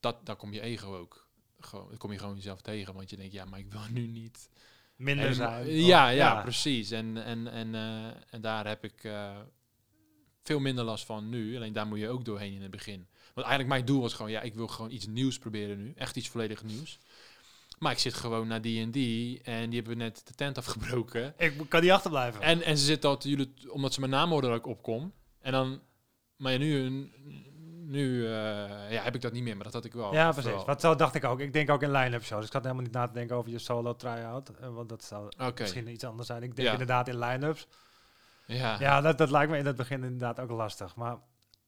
dat, daar kom je ego ook. Gewoon, dan kom je gewoon jezelf tegen, want je denkt, ja, maar ik wil nu niet Minder zijn. Ja, ja, precies. En, en, en, eh, en daar heb ik eh, veel minder last van nu. Alleen daar moet je ook doorheen in het begin. Want eigenlijk mijn doel was gewoon, ja, ik wil gewoon iets nieuws proberen nu. Echt iets volledig nieuws. Maar ik zit gewoon naar die en die en die hebben net de tent afgebroken. Ik kan niet achterblijven. En, en ze zitten al te jullie, omdat ze mijn naam hoorden dat ik opkom. En dan, maar ja, nu, nu eh, ja, heb ik dat niet meer, maar dat had ik wel. ja, precies. Wat zo dacht ik ook. Ik denk ook in line-up shows. Ik zat helemaal niet na te denken over je solo try-out. eh, want dat zou misschien iets anders zijn. Ik denk Ja. inderdaad in line-ups. Ja. Ja, dat, dat lijkt me in het begin inderdaad ook lastig. Maar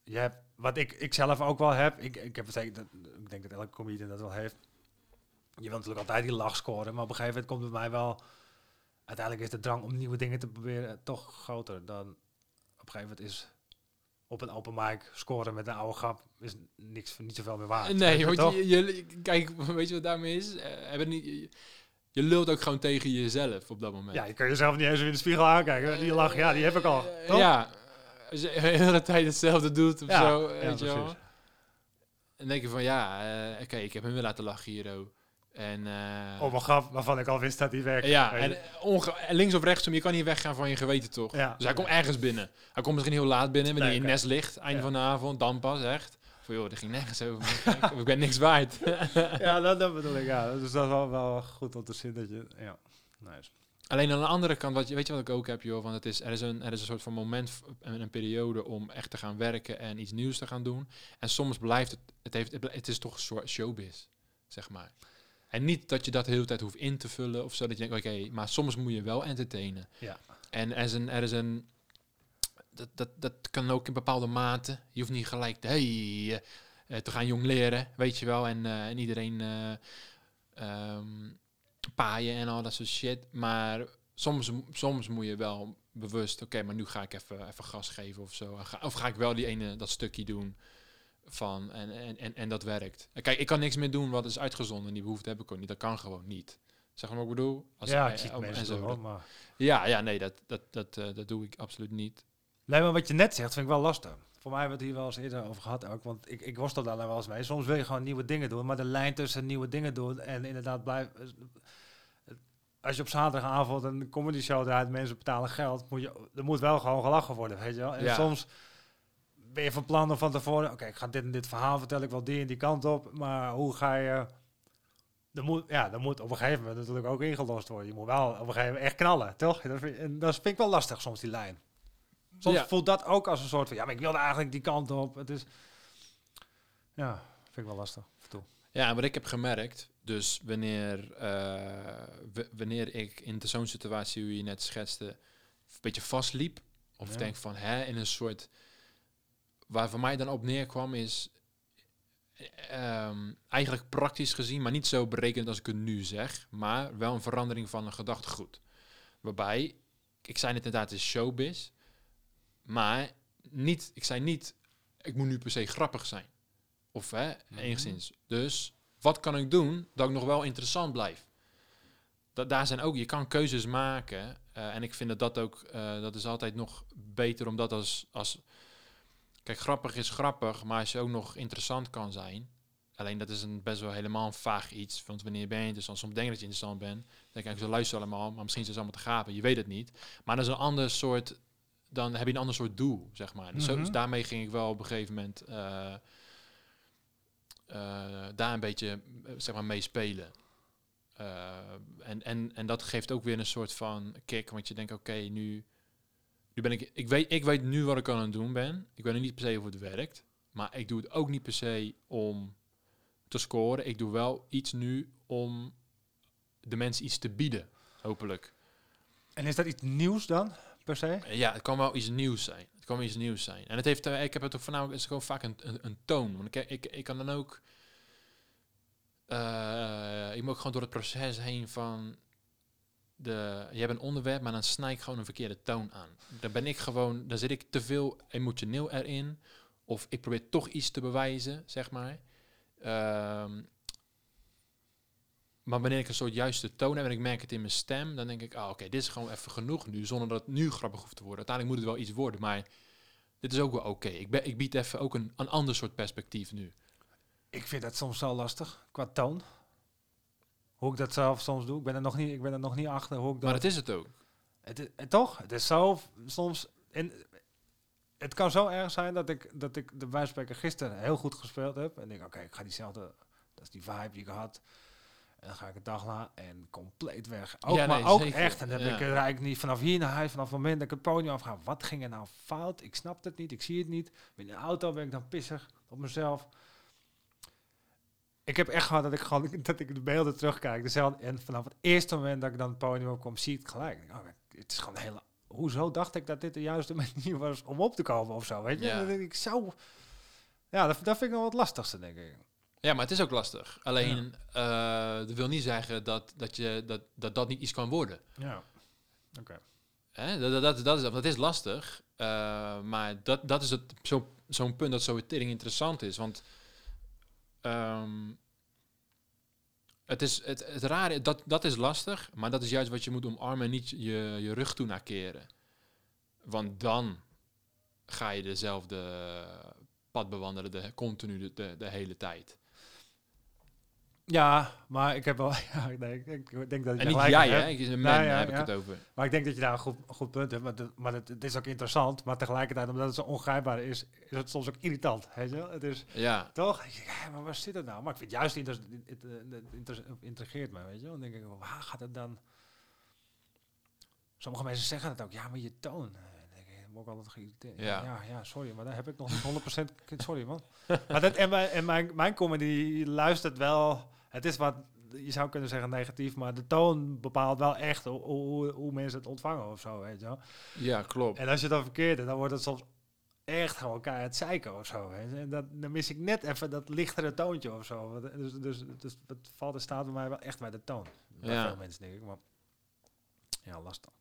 je hebt, wat ik, ik zelf ook wel heb. Ik, ik, heb het dat, ik denk dat elke comedian dat wel heeft. Je wilt natuurlijk altijd die lach scoren. Maar op een gegeven moment komt bij mij wel... Uiteindelijk is de drang om nieuwe dingen te proberen toch groter dan... Op een gegeven moment is op een open mic scoren met een oude grap is niks, niet zoveel meer waard. Nee, want je, je, kijk, weet je wat daarmee is? Eh, hebben niet, je, lult ook gewoon tegen jezelf op dat moment. Ja, je kan jezelf niet eens in de spiegel aankijken. Die lach, ja, die heb ik al. Eh, toch? Ja, als je de hele tijd hetzelfde doet of Ja, zo, ja, weet je wel. Dan denk je van, ja, eh, oké, ik heb hem weer laten lachen hier, oh. En, eh, Op een grap waarvan ik al wist dat die werkt. ja, en en links of rechtsom, je kan niet weggaan van je geweten, toch? Ja. Dus hij komt ergens binnen. Hij komt misschien heel laat binnen, wanneer Nee, je oké. nest ligt, einde Ja. van de avond, dan pas, echt. Van, joh, er ging nergens over. Ik ben niks waard. ja, dat, dat bedoel ik. Ja, dus dat is wel, wel goed om te zien dat je... Ja, nice. Alleen aan de andere kant, wat weet je wat ik ook heb, joh? Want het is, er, is een, er is een soort van moment en een periode om echt te gaan werken en iets nieuws te gaan doen. En soms blijft het, het, heeft, het, het is toch een soort showbiz, zeg maar. En niet dat je dat de hele tijd hoeft in te vullen of zo, dat je denkt, oké, maar soms moet je wel entertainen. Ja. En er is een, er is een dat, dat, dat kan ook in bepaalde mate. Je hoeft niet gelijk te, hey, eh, eh, te gaan jong leren, weet je wel. En, eh, en iedereen eh ehm, paaien en al dat soort shit. Maar soms, soms moet je wel bewust, oké, maar nu ga ik even, even gas geven of zo. Of ga ik wel die ene, dat stukje doen van, en, en, en, en dat werkt. Kijk, ik kan niks meer doen wat is uitgezonden. Die behoefte heb ik ook niet. Dat kan gewoon niet. Zeg maar wat ik bedoel? Als ja, ik zie en mensen zo, dat- hoor, maar... ja, ja, nee, dat, dat, dat, dat doe ik absoluut niet. Nee, maar wat je net zegt, vind ik wel lastig. Voor mij hebben we het hier wel eens eerder over gehad ook. Want ik, ik worstel daar wel eens mee. Soms wil je gewoon nieuwe dingen doen. Maar de lijn tussen nieuwe dingen doen en inderdaad blijf... Als je op zaterdagavond een comedy show draait, mensen betalen geld. Moet je, er moet wel gewoon gelachen worden, weet je wel. En Ja. soms ben je van plan om van tevoren... Oké, ik ga dit en dit verhaal vertellen. Ik wil die en die kant op. Maar hoe ga je... Er moet, ja, er moet op een gegeven moment natuurlijk ook ingelost worden. Je moet wel op een gegeven moment echt knallen, toch? Dat vind, en dat vind ik wel lastig soms, die lijn. Soms Ja. voelt dat ook als een soort van, ja, maar ik wilde eigenlijk die kant op. Het is, ja, vind ik wel lastig. toe. Ja, en wat ik heb gemerkt, dus wanneer, eh, wanneer ik in de zo'n situatie, hoe je net schetste, een beetje vastliep, of Ja. denk van, hè, in een soort, waar voor mij dan op neerkwam is, ehm, eigenlijk praktisch gezien, maar niet zo berekend als ik het nu zeg, maar wel een verandering van een gedachtegoed. Waarbij, ik zei net inderdaad, het is showbiz, maar niet, ik zei niet, ik moet nu per se grappig zijn. Of hè, Mhm. enigszins. Dus wat kan ik doen dat ik nog wel interessant blijf? Dat, daar zijn ook, je kan keuzes maken. eh, en ik vind dat dat ook, eh, dat is altijd nog beter om dat als, als... Kijk, grappig is grappig, maar als je ook nog interessant kan zijn... Alleen dat is een best wel helemaal een vaag iets. Want wanneer ben je interessant? Soms denk ik dat je interessant bent. Dan denk ik, ik zo luister allemaal, maar misschien is het allemaal te gapen. Je weet het niet. Maar dat is een ander soort... Dan heb je een ander soort doel, zeg maar. Dus zo, Mhm. dus daarmee ging ik wel op een gegeven moment... eh, eh, daar een beetje eh, zeg maar mee spelen. En, en, en dat geeft ook weer een soort van kick, want je denkt, oké, nu, nu ben ik, ik weet, ik weet nu wat ik aan het doen ben. Ik weet niet per se of het werkt, maar ik doe het ook niet per se om te scoren. Ik doe wel iets nu om de mensen iets te bieden, hopelijk. En is dat iets nieuws dan, per Ja, het kan wel iets nieuws zijn. Het kan wel iets nieuws zijn. En het heeft, eh, ik heb het ook voornamelijk, het is gewoon vaak een, een, toon. Want ik, ik, ik kan dan ook, eh ik moet ook gewoon door het proces heen van, de, je hebt een onderwerp, maar dan snij ik gewoon een verkeerde toon aan. Dan ben ik gewoon, dan zit ik te veel emotioneel erin. Of ik probeer toch iets te bewijzen, zeg maar. Ehm, maar wanneer ik een soort juiste toon heb en ik merk het in mijn stem, dan denk ik, ah, oké, dit is gewoon even genoeg nu, zonder dat het nu grappig hoeft te worden. Uiteindelijk moet het wel iets worden, maar dit is ook wel oké. Ik, ik bied even ook een, een ander soort perspectief nu. Ik vind dat soms zo lastig, qua toon. Hoe ik dat zelf soms doe. Ik ben er nog niet, ik ben er nog niet achter hoe ik dat... Maar dat is het ook. Het is, eh, toch? Het is zo soms. En het kan zo erg zijn dat ik, dat ik de spreken gisteren heel goed gespeeld heb. En denk, oké, ik ga diezelfde. Dat is die vibe die ik had. En dan ga ik een dag na en compleet weg. Ook, Ja, maar ook zeker. echt. En dan heb Ja. ik eigenlijk niet vanaf hier naar huis, vanaf het moment dat ik het podium afga. Wat ging er nou fout? Ik snap het niet, ik zie het niet. In de auto ben ik dan pissig op mezelf. Ik heb echt gehad dat ik gewoon dat ik de beelden terugkijk. Dezelfde, en vanaf het eerste moment dat ik dan het podium opkom, zie ik het gelijk. Oh, het is gewoon een hele. Hoezo dacht ik dat dit de juiste manier was om op te komen of zo? Weet je? Ja. Denk ik zo. Ja, dat, dat vind ik nog wat lastigste, denk ik. Ja, maar het is ook lastig. Alleen, eh, dat wil niet zeggen dat dat, je, dat, dat dat niet iets kan worden. Ja. Oké. Hè? Dat, dat, dat, dat, is, dat is lastig. eh, maar dat, dat is het, zo, zo'n punt dat zo tering interessant is. Want ehm, het, is, het, het rare, dat, dat is lastig. Maar dat is juist wat je moet omarmen en niet je, je rug toe naar keren. Want dan ga je dezelfde pad bewandelen, de, continu de, de, de hele tijd. Ja, maar ik heb wel. Ja, nee, ik, ik denk dat je En niet jij, hè? Ik- Een Ja, man ja, heb ik het over. Maar ik denk dat je daar een goed, een goed punt hebt. Maar, het, maar het, het is ook interessant. Maar tegelijkertijd, omdat het zo ongrijpbaar is, is het soms ook irritant. Weet je? Het is Ja, toch? Ja, maar waar zit het nou? Maar ik vind het juist inter, het, het, het inter- intrigeert me. Weet je? wel. Dan denk ik, waar gaat het dan? Sommige mensen zeggen het ook. Ja, maar je toon. eh, word ik altijd geïrriteerd. Ja. Ja. ja, sorry, maar daar heb ik nog niet 100%. k- sorry, man. maar dat, en mijn, en mijn, mijn comedy luistert wel. Het is wat je zou kunnen zeggen negatief, maar de toon bepaalt wel echt hoe, hoe, hoe mensen het ontvangen of zo, weet je wel. Ja, klopt. En als je dan verkeerd dan wordt het soms echt gewoon keihard zeiken of zo. Weet je. En dat, dan mis ik net even dat lichtere toontje of zo. Want, Dus, dus, dus het valt en staat bij mij wel echt bij de toon. Bij Ja. veel mensen denk ik, maar ja, lastig.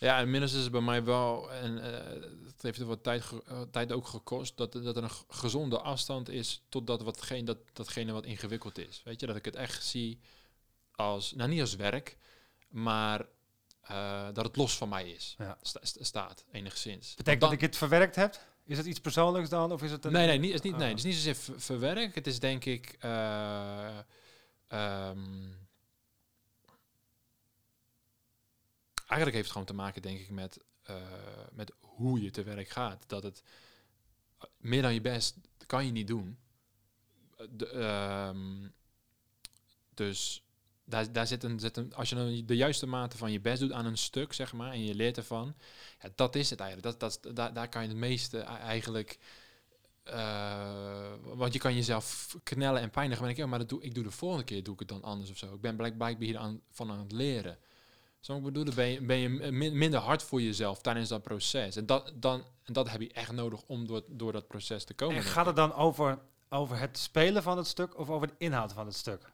Ja, inmiddels is het bij mij wel, en eh, het heeft er wat tijd, eh, tijd ook gekost, dat, dat er een gezonde afstand is tot dat watgene, dat, datgene wat ingewikkeld is. Weet je, dat ik het echt zie als, nou niet als werk, maar eh, dat het los van mij is. Ja. Sta- sta- staat, enigszins. Betekent dat ik het verwerkt heb? Is het iets persoonlijks dan? Of is het een... Nee, nee, niet, het is niet, nee, Ah. het is niet zozeer ver- verwerk. Het is denk ik. eh, eigenlijk heeft het gewoon te maken, denk ik, met, eh, met hoe je te werk gaat. Dat het eh, meer dan je best kan je niet doen. Eh, ehm, dus daar, daar zit een, zit een, als je dan de juiste mate van je best doet aan een stuk, zeg maar, en je leert ervan, ja, dat is het eigenlijk. Dat, dat, daar, daar kan je het meeste eigenlijk. eh, want je kan jezelf knellen en pijnigen. Maar ik, ja, maar dat doe, ik doe de volgende keer doe ik het dan anders of zo. Ik ben blijk- blijkbaar hier aan, van aan het leren. Zo ik bedoel, dan ben je, ben je min- minder hard voor jezelf tijdens dat proces. En dat, dan, en dat heb je echt nodig om door, door dat proces te komen. En gaat het dan over, over het spelen van het stuk of over de inhoud van het stuk?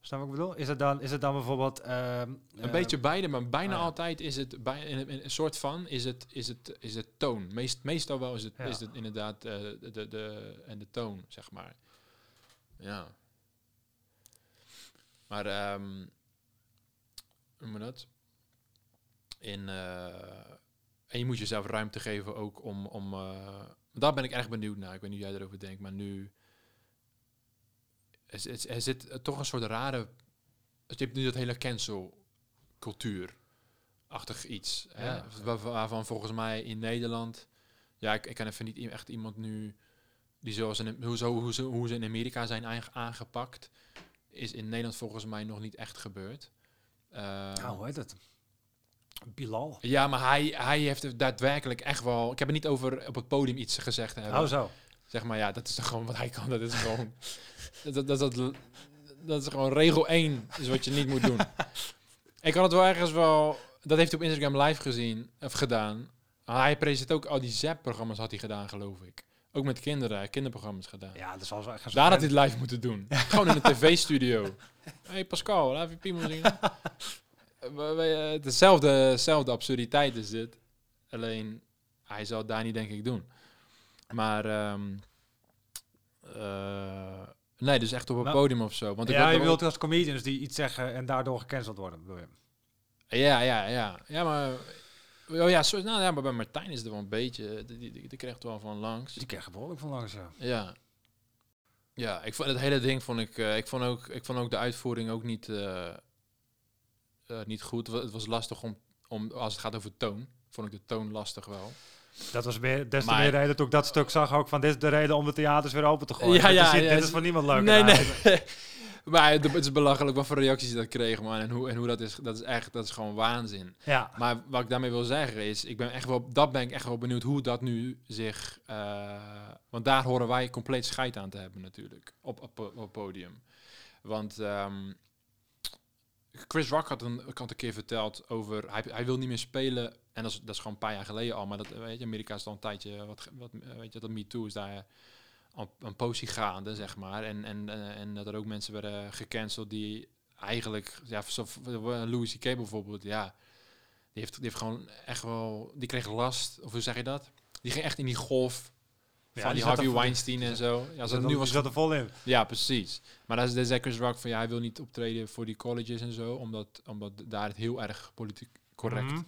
Snap ik bedoel? Is het dan, is het dan bijvoorbeeld... ehm, Een eh, beetje beide, maar bijna ah, ja. altijd is het bij in, in een soort van is het is het is het toon. Meest, meestal wel is het Ja. is het inderdaad eh, de, de de en de toon zeg maar. Ja. Maar ehm noem je dat? In eh, en je moet jezelf ruimte geven ook om om eh, daar ben ik erg benieuwd naar. Ik weet niet hoe jij erover denkt, maar nu er, zit- er zit toch een soort rare je hebt nu dat hele cancel cultuur achtig iets. Hè? Ja. Waarvan volgens mij in Nederland, ja, ik, ik kan even niet echt iemand nu die zoals in, hoe, zo, hoe, ze, hoe ze in Amerika zijn aange- aangepakt, is in Nederland volgens mij nog niet echt gebeurd. Nou, hoe heet het? Bilal. ja, maar hij, hij heeft er daadwerkelijk echt wel. Ik heb het niet over op het podium iets gezegd hebben. Oh, zo. Zeg maar, ja, dat is toch gewoon wat hij kan. Dat is gewoon. dat, dat, dat, is gewoon regel 1 is wat je niet moet doen. ik had het wel ergens wel. Dat heeft hij op Instagram live gezien of gedaan. Hij presenteert ook al die Zap-programma's had hij gedaan, geloof ik. Ook met kinderen, heeft kinderprogrammas gedaan. Ja, dat is wel echt Daar had hij het live moeten doen. Gewoon in een tv-studio. hey Pascal, laat even piemel zien. Eh, eh, Dezelfde, dezelfde absurditeit is dit. Alleen, hij zal het daar niet denk ik doen. Maar, ehm, eh, nee, dus echt op een podium of zo. Want ik ja, je wilt als comedians die iets zeggen en daardoor gecanceld worden, bedoel je? Ja, ja, ja. Ja, maar... Oh ja, nou ja, maar bij Martijn is het wel een beetje... Die, die, die, die krijgt wel van langs. Die krijgen behoorlijk van langs, ja. Ja. Ja, ik vond het hele ding vond ik, eh, ik vond ook, ik vond ook de uitvoering ook niet, eh, eh, niet goed. Het was lastig om, om, als het gaat over toon, vond ik de toon lastig wel. Dat was meer, des te Maar- meer reden toen ik dat stuk zag ook van dit is de reden om de theaters weer open te gooien. Ja, ja, ziet, ja, dit is voor niemand leuk. nee, nee. maar het, het is belachelijk wat voor reacties dat kreeg, man. En hoe, en hoe dat is, dat is echt, dat is gewoon waanzin. Ja, Maar wat ik daarmee wil zeggen is, ik ben echt wel, dat ben ik echt wel benieuwd hoe dat nu zich, eh, want daar horen wij compleet scheid aan te hebben natuurlijk, op, op, op podium. Want ehm, Chris Rock had een, ik had een keer verteld over, hij, hij wil niet meer spelen, en dat is, dat is gewoon een paar jaar geleden al, maar dat, weet je, Amerika is al een tijdje, wat, wat, eh, weet je, dat Me Too is daar een potie gaande, zeg maar. En, en, eh, en dat er ook mensen werden gecanceld die eigenlijk, ja, zo, Louis C.K. bijvoorbeeld, ja, die heeft, die heeft gewoon echt wel, die kreeg last, of hoe zeg je dat? Die ging echt in die golf Ja, van die Harvey Weinstein en zo. Ja, als het nu was zat er vol in. ja, precies. Maar dat is de Rock van ja, hij wil niet optreden voor die colleges en zo, omdat, omdat daar het heel erg politiek correct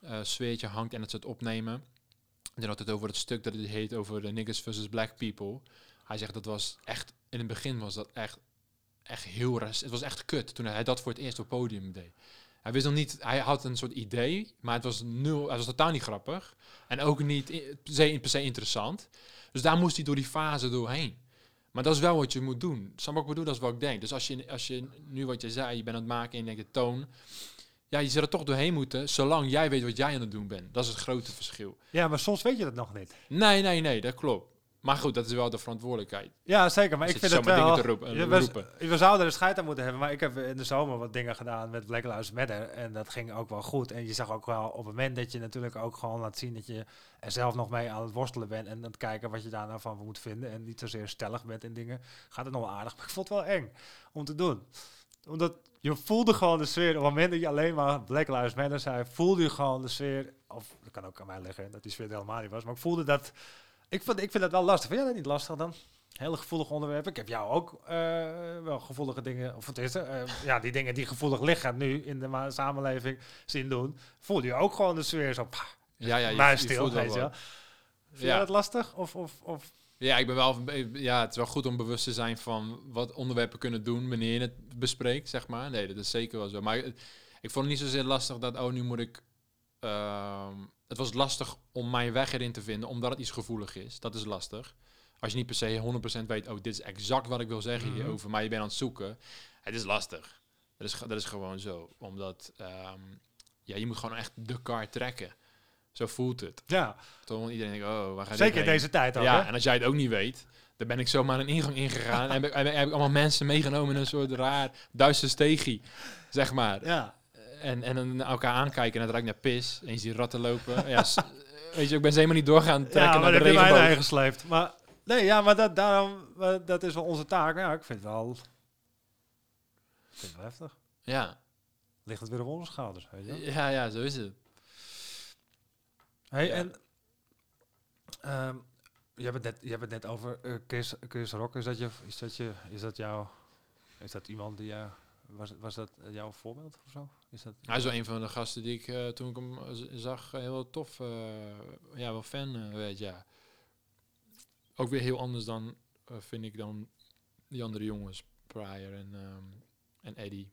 eh, sfeertje hangt en het ze het opnemen. Dan had het over het stuk dat het heet over de niggas versus black people. Hij zegt dat was echt, in het begin was dat echt, echt heel ras. Het was echt kut toen hij dat voor het eerst op podium deed. Hij wist nog niet, hij had een soort idee, maar het was nul, het was totaal niet grappig. En ook niet i- per se, per se interessant. Dus daar moest hij door die fase doorheen. Maar dat is wel wat je moet doen. Snap ik bedoel? Dat is wat ik denk. Dus als je, als je nu wat je zei, je bent aan het maken en je denkt de toon. Ja, je zal er toch doorheen moeten, zolang jij weet wat jij aan het doen bent. Dat is het grote verschil. Ja, maar soms weet je dat nog niet. Nee, nee, nee, dat klopt. Maar goed, dat is wel de verantwoordelijkheid. Ja, zeker. Maar ik Zit vind het wel... dingen te roepen- je, we, roepen. we zouden er scheid aan moeten hebben, maar ik heb in de zomer wat dingen gedaan met Black Lives Matter. En dat ging ook wel goed. En je zag ook wel op het moment dat je natuurlijk ook gewoon laat zien dat je er zelf nog mee aan het worstelen bent. En aan het kijken wat je daar nou van moet vinden. En niet zozeer stellig bent in dingen. Gaat het nog wel aardig. Maar ik vond het wel eng om te doen. Omdat je voelde gewoon de sfeer. Op het moment dat je alleen maar Black Lives Matter zei, voelde je gewoon de sfeer. Of dat kan ook aan mij liggen dat die sfeer er helemaal niet was. Maar ik voelde dat. Ik vind, ik vind het wel lastig. Vind jij dat niet lastig dan? Hele gevoelig onderwerp. Ik heb jou ook eh, wel gevoelige dingen, of het is er, ja, die dingen die gevoelig liggen nu in de samenleving zien doen. Voel je ook gewoon de sfeer zo, pah, Ja, ja, je, maar je stil, weet je wel. Vind je Ja. dat lastig? Of, of, of Ja, ik ben wel. Ja, het is wel goed om bewust te zijn van wat onderwerpen kunnen doen wanneer je het bespreekt, zeg maar. Nee, dat is zeker wel zo. Maar ik vond het niet zozeer lastig dat, oh, nu moet ik. ehm, het was lastig om mijn weg erin te vinden, omdat het iets gevoelig is. Dat is lastig. Als je niet per se 100% weet, oh, dit is exact wat ik wil zeggen Mhm. hierover, maar je bent aan het zoeken. Het is lastig. Dat is, dat is gewoon zo. Omdat ehm, ja, je moet gewoon echt de kaart trekken. Zo voelt het. ja? Want iedereen denkt, oh, waar gaat dit zeker in deze tijd ook. Ja, hè? en als jij het ook niet weet, dan ben ik zomaar een ingang ingegaan. en heb ik, heb ik allemaal mensen meegenomen in een soort raar Duitse stegie, zeg maar. ja. En, en dan elkaar aankijken en het ruikt naar pis. En je ziet ratten lopen. ja, weet je, ik ben ze helemaal niet doorgaan trekken ja, maar naar de je regenboog. gesleept. Maar nee, ja, maar dat, daarom, dat is wel onze taak. Ja, ik vind het wel, ik vind het wel heftig. Ja. Ligt het weer op onze schouders, weet je ja, ja, zo is het. Hey, Ja. en ehm, je hebt het net, je hebt het net over eh, Chris, Chris Rock. Is dat je, is dat je, is dat jou, is dat iemand die jou, was, was dat jouw voorbeeld of zo? Is dat? Hij is wel een van de gasten die ik eh, toen ik hem zag eh, heel tof, ja, wel fan werd, ja. Ook weer heel anders dan, vind ik, dan die andere jongens, Pryor en, ehm, en Eddie.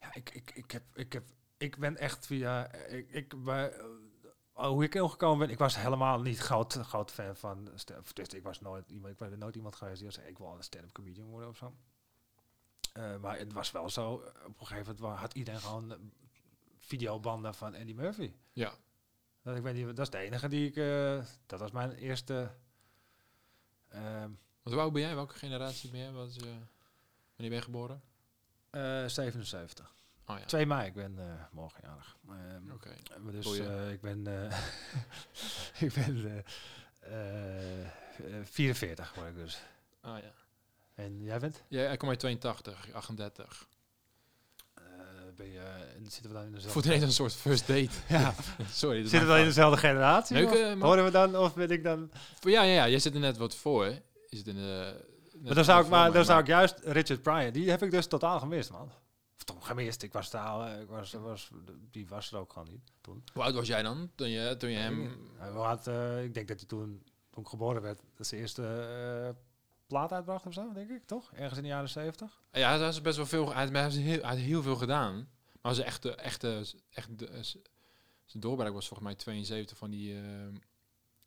Ja, ik, ik, ik heb, ik heb, ik ben echt via, ik, ik bij, hoe ik ingekomen ben, ik was helemaal niet groot, groot fan van, dus ik was nooit iemand, ik ben nooit iemand geweest die zei, ik wil een stand-up comedian worden of zo. Eh, maar het was wel zo, op een gegeven moment had iedereen gewoon eh, videobanden van Eddie Murphy. Ja. Dat, ik weet niet, dat is de enige die ik, eh, dat was mijn eerste, ehm, Want hoe oud ben jij? Welke generatie ben jij? Wat is, wanneer ben je geboren? eh, 77. Oh ja, 2 mei, ik ben eh morgen jarig. Ehm, oké. Dus eh, ik ben, eh, ik ben eh, eh, eh, 44 word ik dus. Ah ja. En jij bent? Ja, ik kom uit 82, 38. Eh, ben je, en zitten we dan in dezelfde... Ineens een soort first date. Ja, Sorry. is zitten we dan in dezelfde generatie? Leuk, horen we dan, of ben ik dan... Ja, ja, ja, jij zit er net wat voor. Je zit in de... Maar dan zou ik, maar, dan zou ik juist Richard Pryor, die heb ik dus totaal gemist, man. Toch gemist, ik was daar, eh, ik was, was, die was er ook gewoon niet toen. Hoe oud was jij dan? Toen je, toen je hem... Hij had, eh, ik denk dat hij toen, toen ik geboren werd, dat zijn eerste eh, plaat uitbracht of zo, denk ik, toch? Ergens in de jaren 70. Ja, hij had best wel veel... Hij had heel, hij had heel veel gedaan. Maar zijn echte... echte echt de, z- zijn doorbraak was volgens mij 72 van die...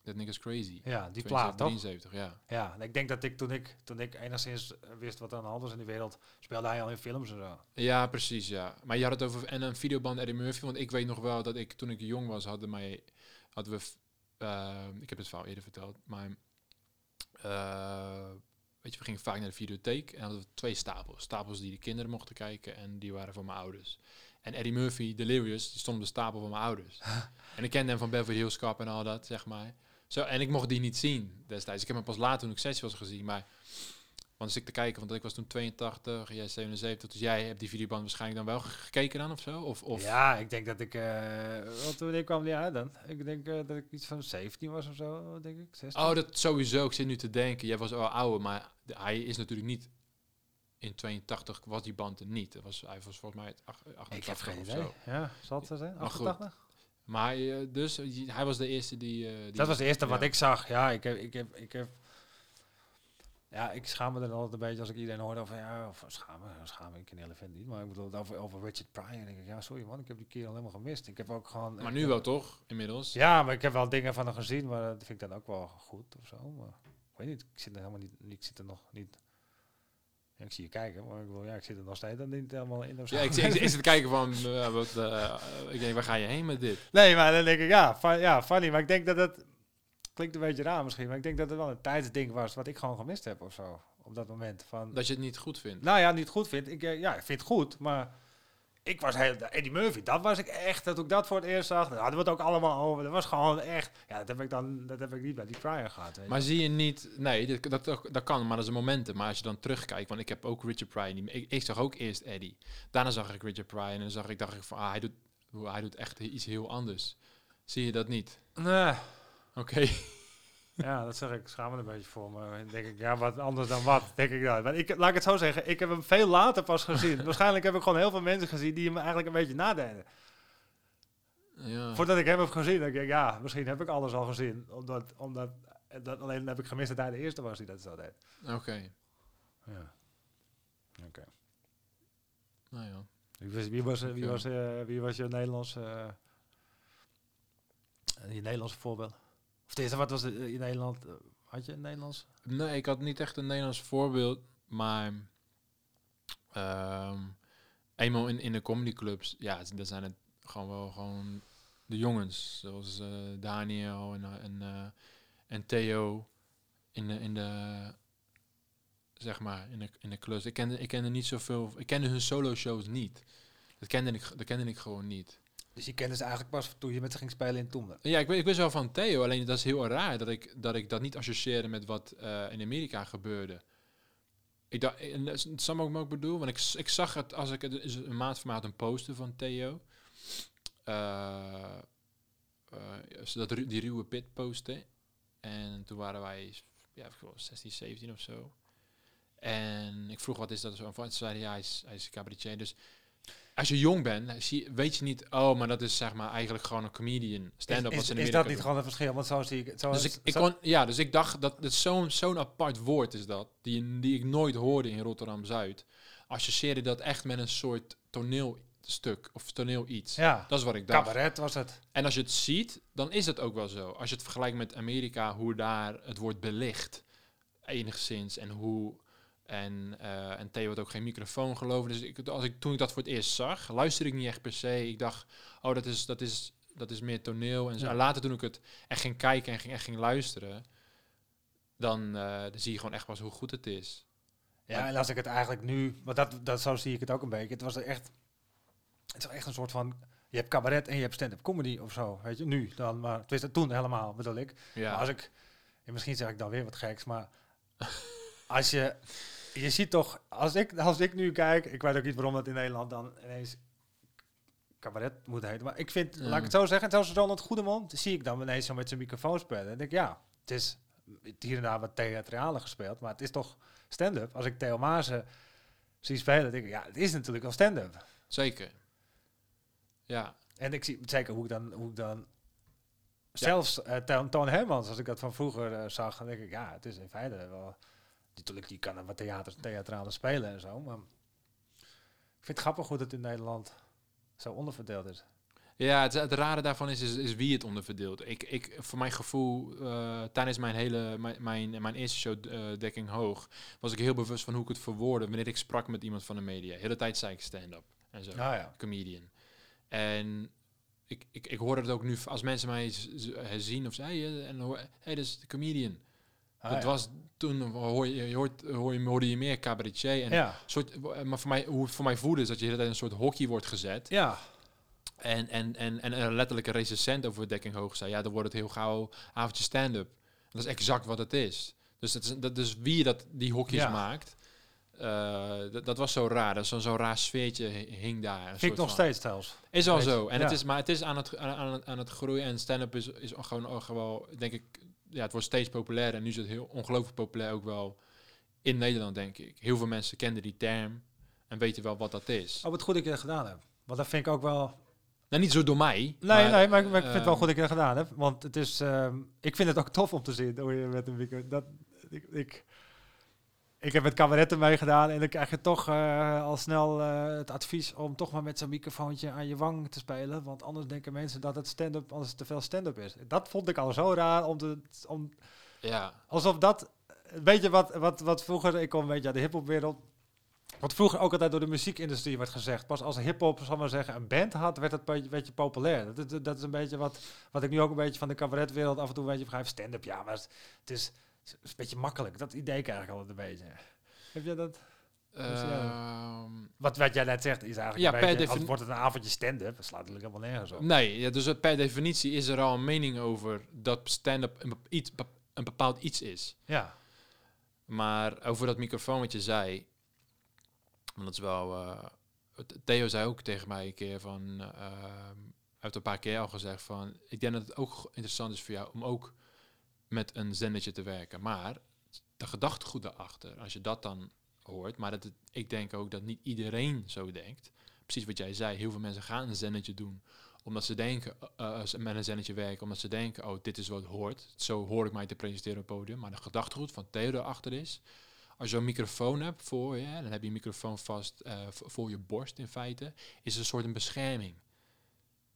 That Nigga's Crazy. Ja, die 72, plaat, toch? 73, ja. Ja, en ik denk dat ik toen ik, toen ik enigszins wist wat er aan de hand was in de wereld, speelde hij al in films en zo. Ja, precies, ja. Maar je had het over en een videoband Eddie Murphy, want ik weet nog wel dat ik toen ik jong was hadden mij hadden we, eh, ik heb het verhaal eerder verteld, maar eh, weet je, we gingen vaak naar de videotheek en hadden we twee stapels, stapels die de kinderen mochten kijken en die waren van mijn ouders. En Eddie Murphy, Delirious, die stond op de stapel van mijn ouders. en ik kende hem van Beverly Hills Cop en al dat, zeg maar. Zo, en ik mocht die niet zien destijds. Ik heb hem pas later toen ik zes was gezien, maar want als ik te kijken, want ik was toen 82, jij 77, dus jij hebt die videoband waarschijnlijk dan wel ge- gekeken dan of zo? Of, of Ja, ik denk dat ik, eh wat wanneer kwam die uit dan? Ik denk eh, dat ik iets van 17 was of zo, denk ik. 16. Oh, dat sowieso. Ik zit nu te denken. Jij was al ouder, maar hij is natuurlijk niet... In 82 was die band er niet. Dat was, hij was volgens mij het ach- 88 ik heb geen of idee. zo. Ja, zal het zijn? Maar goed, 88? Maar eh, dus, eh, hij was de eerste die... eh, die Dat was de eerste wat ik zag. Ja, ik heb, ik heb, ik heb. Ja, ik schaam me dan altijd een beetje als ik iedereen hoor over ja, of schaam me, schaam me, ik ken de elefant niet, maar ik bedoel over, over Richard Pryor. Denk ik, ja, sorry man, ik heb die kerel helemaal gemist. Ik heb ook gewoon. Maar nu heb- wel toch, inmiddels? Ja, maar ik heb wel dingen van hem gezien, maar dat vind ik dan ook wel goed of zo. Maar ik weet niet, ik zit er helemaal niet, ik zit er nog niet. Ja, ik zie je kijken, maar ik, wil, ja, ik zit er nog steeds dan niet helemaal in. Ja, ik, ik, ik zit te kijken van, eh, wat, eh, ik denk, waar ga je heen met dit? Nee, maar dan denk ik, ja, ja, funny. Maar ik denk dat het... Klinkt een beetje raar misschien, maar ik denk dat het wel een tijdsding was wat ik gewoon gemist heb of zo. Op dat moment. Van, Dat je het niet goed vindt. nou ja, niet goed vind. Ik, eh, ja, ik vind het goed, maar ik was heel... Eddie Murphy, dat was ik echt. Dat ik dat voor het eerst zag, daar hadden we het ook allemaal over. Dat was gewoon echt... Ja, dat heb ik dan dat heb ik niet bij die Pryor gehad. Weet je. Maar zie je niet, nee, dat, dat, dat kan, maar dat is een momenten. Maar als je dan terugkijkt, want ik heb ook Richard Pryor, niet meer- ik, ik zag ook eerst Eddie. Daarna zag ik Richard Pryor en dan zag ik, dacht ik van, ah, hij doet, hij doet echt iets heel anders. Zie je dat niet? Nee. Oké. Ja, dat zeg ik. Schaam me een beetje voor. Maar dan denk ik, ja, wat anders dan wat, denk ik dan. Maar ik, laat ik het zo zeggen, ik heb hem veel later pas gezien. Waarschijnlijk heb ik gewoon heel veel mensen gezien die hem eigenlijk een beetje nadeden. Ja. Voordat ik hem heb gezien, denk ik, ja, misschien heb ik alles al gezien. Omdat, omdat dat, alleen heb ik gemist dat hij de eerste was die dat zo deed. Oké. Ja. Oké. Nou ja. Wie was, wie was, wie was, eh, wie was je Nederlandse, eh, je Nederlandse voorbeeld? Of eerste, wat was het eh, in Nederland? eh, had je een Nederlands? Nee, ik had niet echt een Nederlands voorbeeld, maar ehm, eenmaal in, in de comedyclubs, ja, dan zijn het gewoon wel gewoon de jongens, zoals eh, Daniel en, en, en Theo in de, in de zeg maar in de, in de clubs. Ik kende, ik kende niet zoveel, ik kende hun solo shows niet. Dat kende ik, dat kende ik gewoon niet. Dus je kende ze eigenlijk pas toen je met ze ging spelen in Toemler. Ja, ik, ik wist wel van Theo, alleen dat is heel raar dat ik dat, ik dat niet associeerde met wat eh, in Amerika gebeurde. Ik dacht, en dat ik ook bedoel? Want ik, ik zag het als ik een maand voor een poster van Theo. Ru- die ruwe pit posten. En toen waren wij, ja, ik geloof 16, 17 of zo. En ik vroeg wat is dat zo? En toen zei ja, hij is, hij is cabaretier. Dus als je jong bent, weet je niet, oh, maar dat is zeg maar eigenlijk gewoon een comedian. Stand-up is, is, is dat niet doen. gewoon een verschil? Want zo zie ik het. Zo Dus ik, ik zo- kon, ja, dus ik dacht dat het zo'n zo'n apart woord is dat, die, die ik nooit hoorde in Rotterdam Zuid. Associeerde dat echt met een soort toneelstuk of toneel iets. ja, Dat is wat ik dacht. cabaret was het. En als je het ziet, dan is het ook wel zo. Als je het vergelijkt met Amerika, hoe daar het wordt belicht, enigszins, en hoe. En, eh en Theo had ook geen microfoon geloven. Dus ik, als ik, toen ik dat voor het eerst zag, luisterde ik niet echt per se. Ik dacht, oh, dat is, dat is, dat is meer toneel. En, zo. Ja. later toen ik het echt ging kijken en ging, echt ging luisteren, dan, eh, dan zie je gewoon echt pas hoe goed het is. Ja, en als ik het eigenlijk nu, maar dat, dat zo zie ik het ook een beetje. Het was er echt, het is echt een soort van, je hebt cabaret en je hebt stand-up comedy of zo, weet je, nu dan, maar het toen helemaal, bedoel ik. Ja, Maar als ik, en misschien zeg ik dan weer wat geks, maar als je, je ziet toch, als ik, als ik nu kijk, ik weet ook niet waarom dat in Nederland dan ineens cabaret moet heten, maar ik vind, laat ik het zo zeggen, zelfs Ronald Goedemond, zie ik dan ineens zo met zijn microfoon spelen. En denk ik, ja, het is hier en daar wat theatrale gespeeld, maar het is toch stand-up. Als ik Theo Maassen zie spelen, denk ik, ja, het is natuurlijk wel stand-up. zeker. Ja, En ik zie zeker hoe ik dan, hoe ik dan zelfs Toon Toon Hermans, als ik dat van vroeger eh, zag, dan denk ik, ja, het is in feite wel, natuurlijk, je kan er wat theater, theatrale spelen en zo, maar ik vind het grappig hoe het in Nederland zo onderverdeeld is. Ja, het, het rare daarvan is, is, is wie het onderverdeelt. Ik, ik, voor mijn gevoel, eh, tijdens mijn hele, mijn, mijn, mijn eerste show, eh, Dekking Hoog, was ik heel bewust van hoe ik het verwoordde wanneer ik sprak met iemand van de media. De hele tijd zei ik stand-up en zo, Ah ja. comedian. En ik, ik, ik hoorde het ook nu, als mensen mij z- zien of zeiden, en hoor, hey, dat is de comedian. Ah, dat ja. was toen, hoor je, hoort, hoor je, hoorde je meer cabaretier. En ja. soort, maar voor mij, hoe het voor mij voelde, is dat je de hele tijd een soort hockey wordt gezet. Ja. En, en, en, en een letterlijke recensent over Dekking Hoog zei, ja, dan wordt het heel gauw avondje stand-up. Dat is exact wat het is. Dus, dat is, dat is wie dat, die hokjes Ja. maakt. eh, dat, was zo raar. Zo'n zo'n raar sfeertje hi- hing daar. Vind ik nog van. steeds zelfs. Is Weet je, zo. En het is, maar het is aan het, aan, aan, het- aan het groeien. En stand-up is, is gewoon, gewoon, denk ik, ja, het wordt steeds populairder. En nu is het heel ongelooflijk populair ook wel in Nederland, denk ik. Heel veel mensen kennen die term en weten wel wat dat is. Oh, wat goed dat je dat gedaan hebt. Want dat vind ik ook wel... Nou, niet zo door mij. Nee, nee, maar, ik- maar ik vind het wel ehm, goed dat je dat gedaan hebt. Want het is... ehm, ik vind het ook tof om te zien hoe je met een micro... Dat, ik, ik, ik heb met cabaretten meegedaan en dan krijg je toch eh, al snel eh, het advies om toch maar met zo'n microfoontje aan je wang te spelen. Want anders denken mensen dat het stand-up, anders het te veel stand-up is. Dat vond ik al zo raar om te... Om, Ja, alsof dat... Weet je wat, wat, wat vroeger... Ik kom een beetje uit de hiphopwereld. Wat vroeger ook altijd door de muziekindustrie werd gezegd. Pas als hip-hop, zal maar zeggen, een band had, werd het een beetje, populair. Dat, dat, dat is een beetje wat, wat ik nu ook een beetje van de cabaretwereld af en toe een beetje begrijp. Stand-up, ja, maar het is, is een beetje makkelijk. Dat idee krijg ik altijd een beetje. Heb je dat? Ehm, wat, wat jij net zegt is eigenlijk Ja, een per beetje, als wordt het een avondje stand-up, dat slaat natuurlijk helemaal nergens op. nee, ja, dus per definitie is er al een mening over dat stand-up een, iets, bepaald iets is. Ja, Maar over dat microfoon wat je zei, want dat is wel. eh, Theo zei ook tegen mij een keer van. hij heeft een paar keer al gezegd van. Ik denk dat het ook interessant is voor jou om ook met een zendertje te werken. Maar de gedachtegoed daarachter, als je dat dan hoort, maar dat het, ik denk ook dat niet iedereen zo denkt. Precies wat jij zei, heel veel mensen gaan een zendertje doen omdat ze denken, als ze met een zennetje werken, omdat ze denken, oh, dit is wat hoort. Zo hoor ik mij te presenteren op het podium. Maar de gedachtegoed van Theo erachter is, als je een microfoon hebt voor je, dan heb je een microfoon vast eh, voor je borst in feite, is het een soort een bescherming.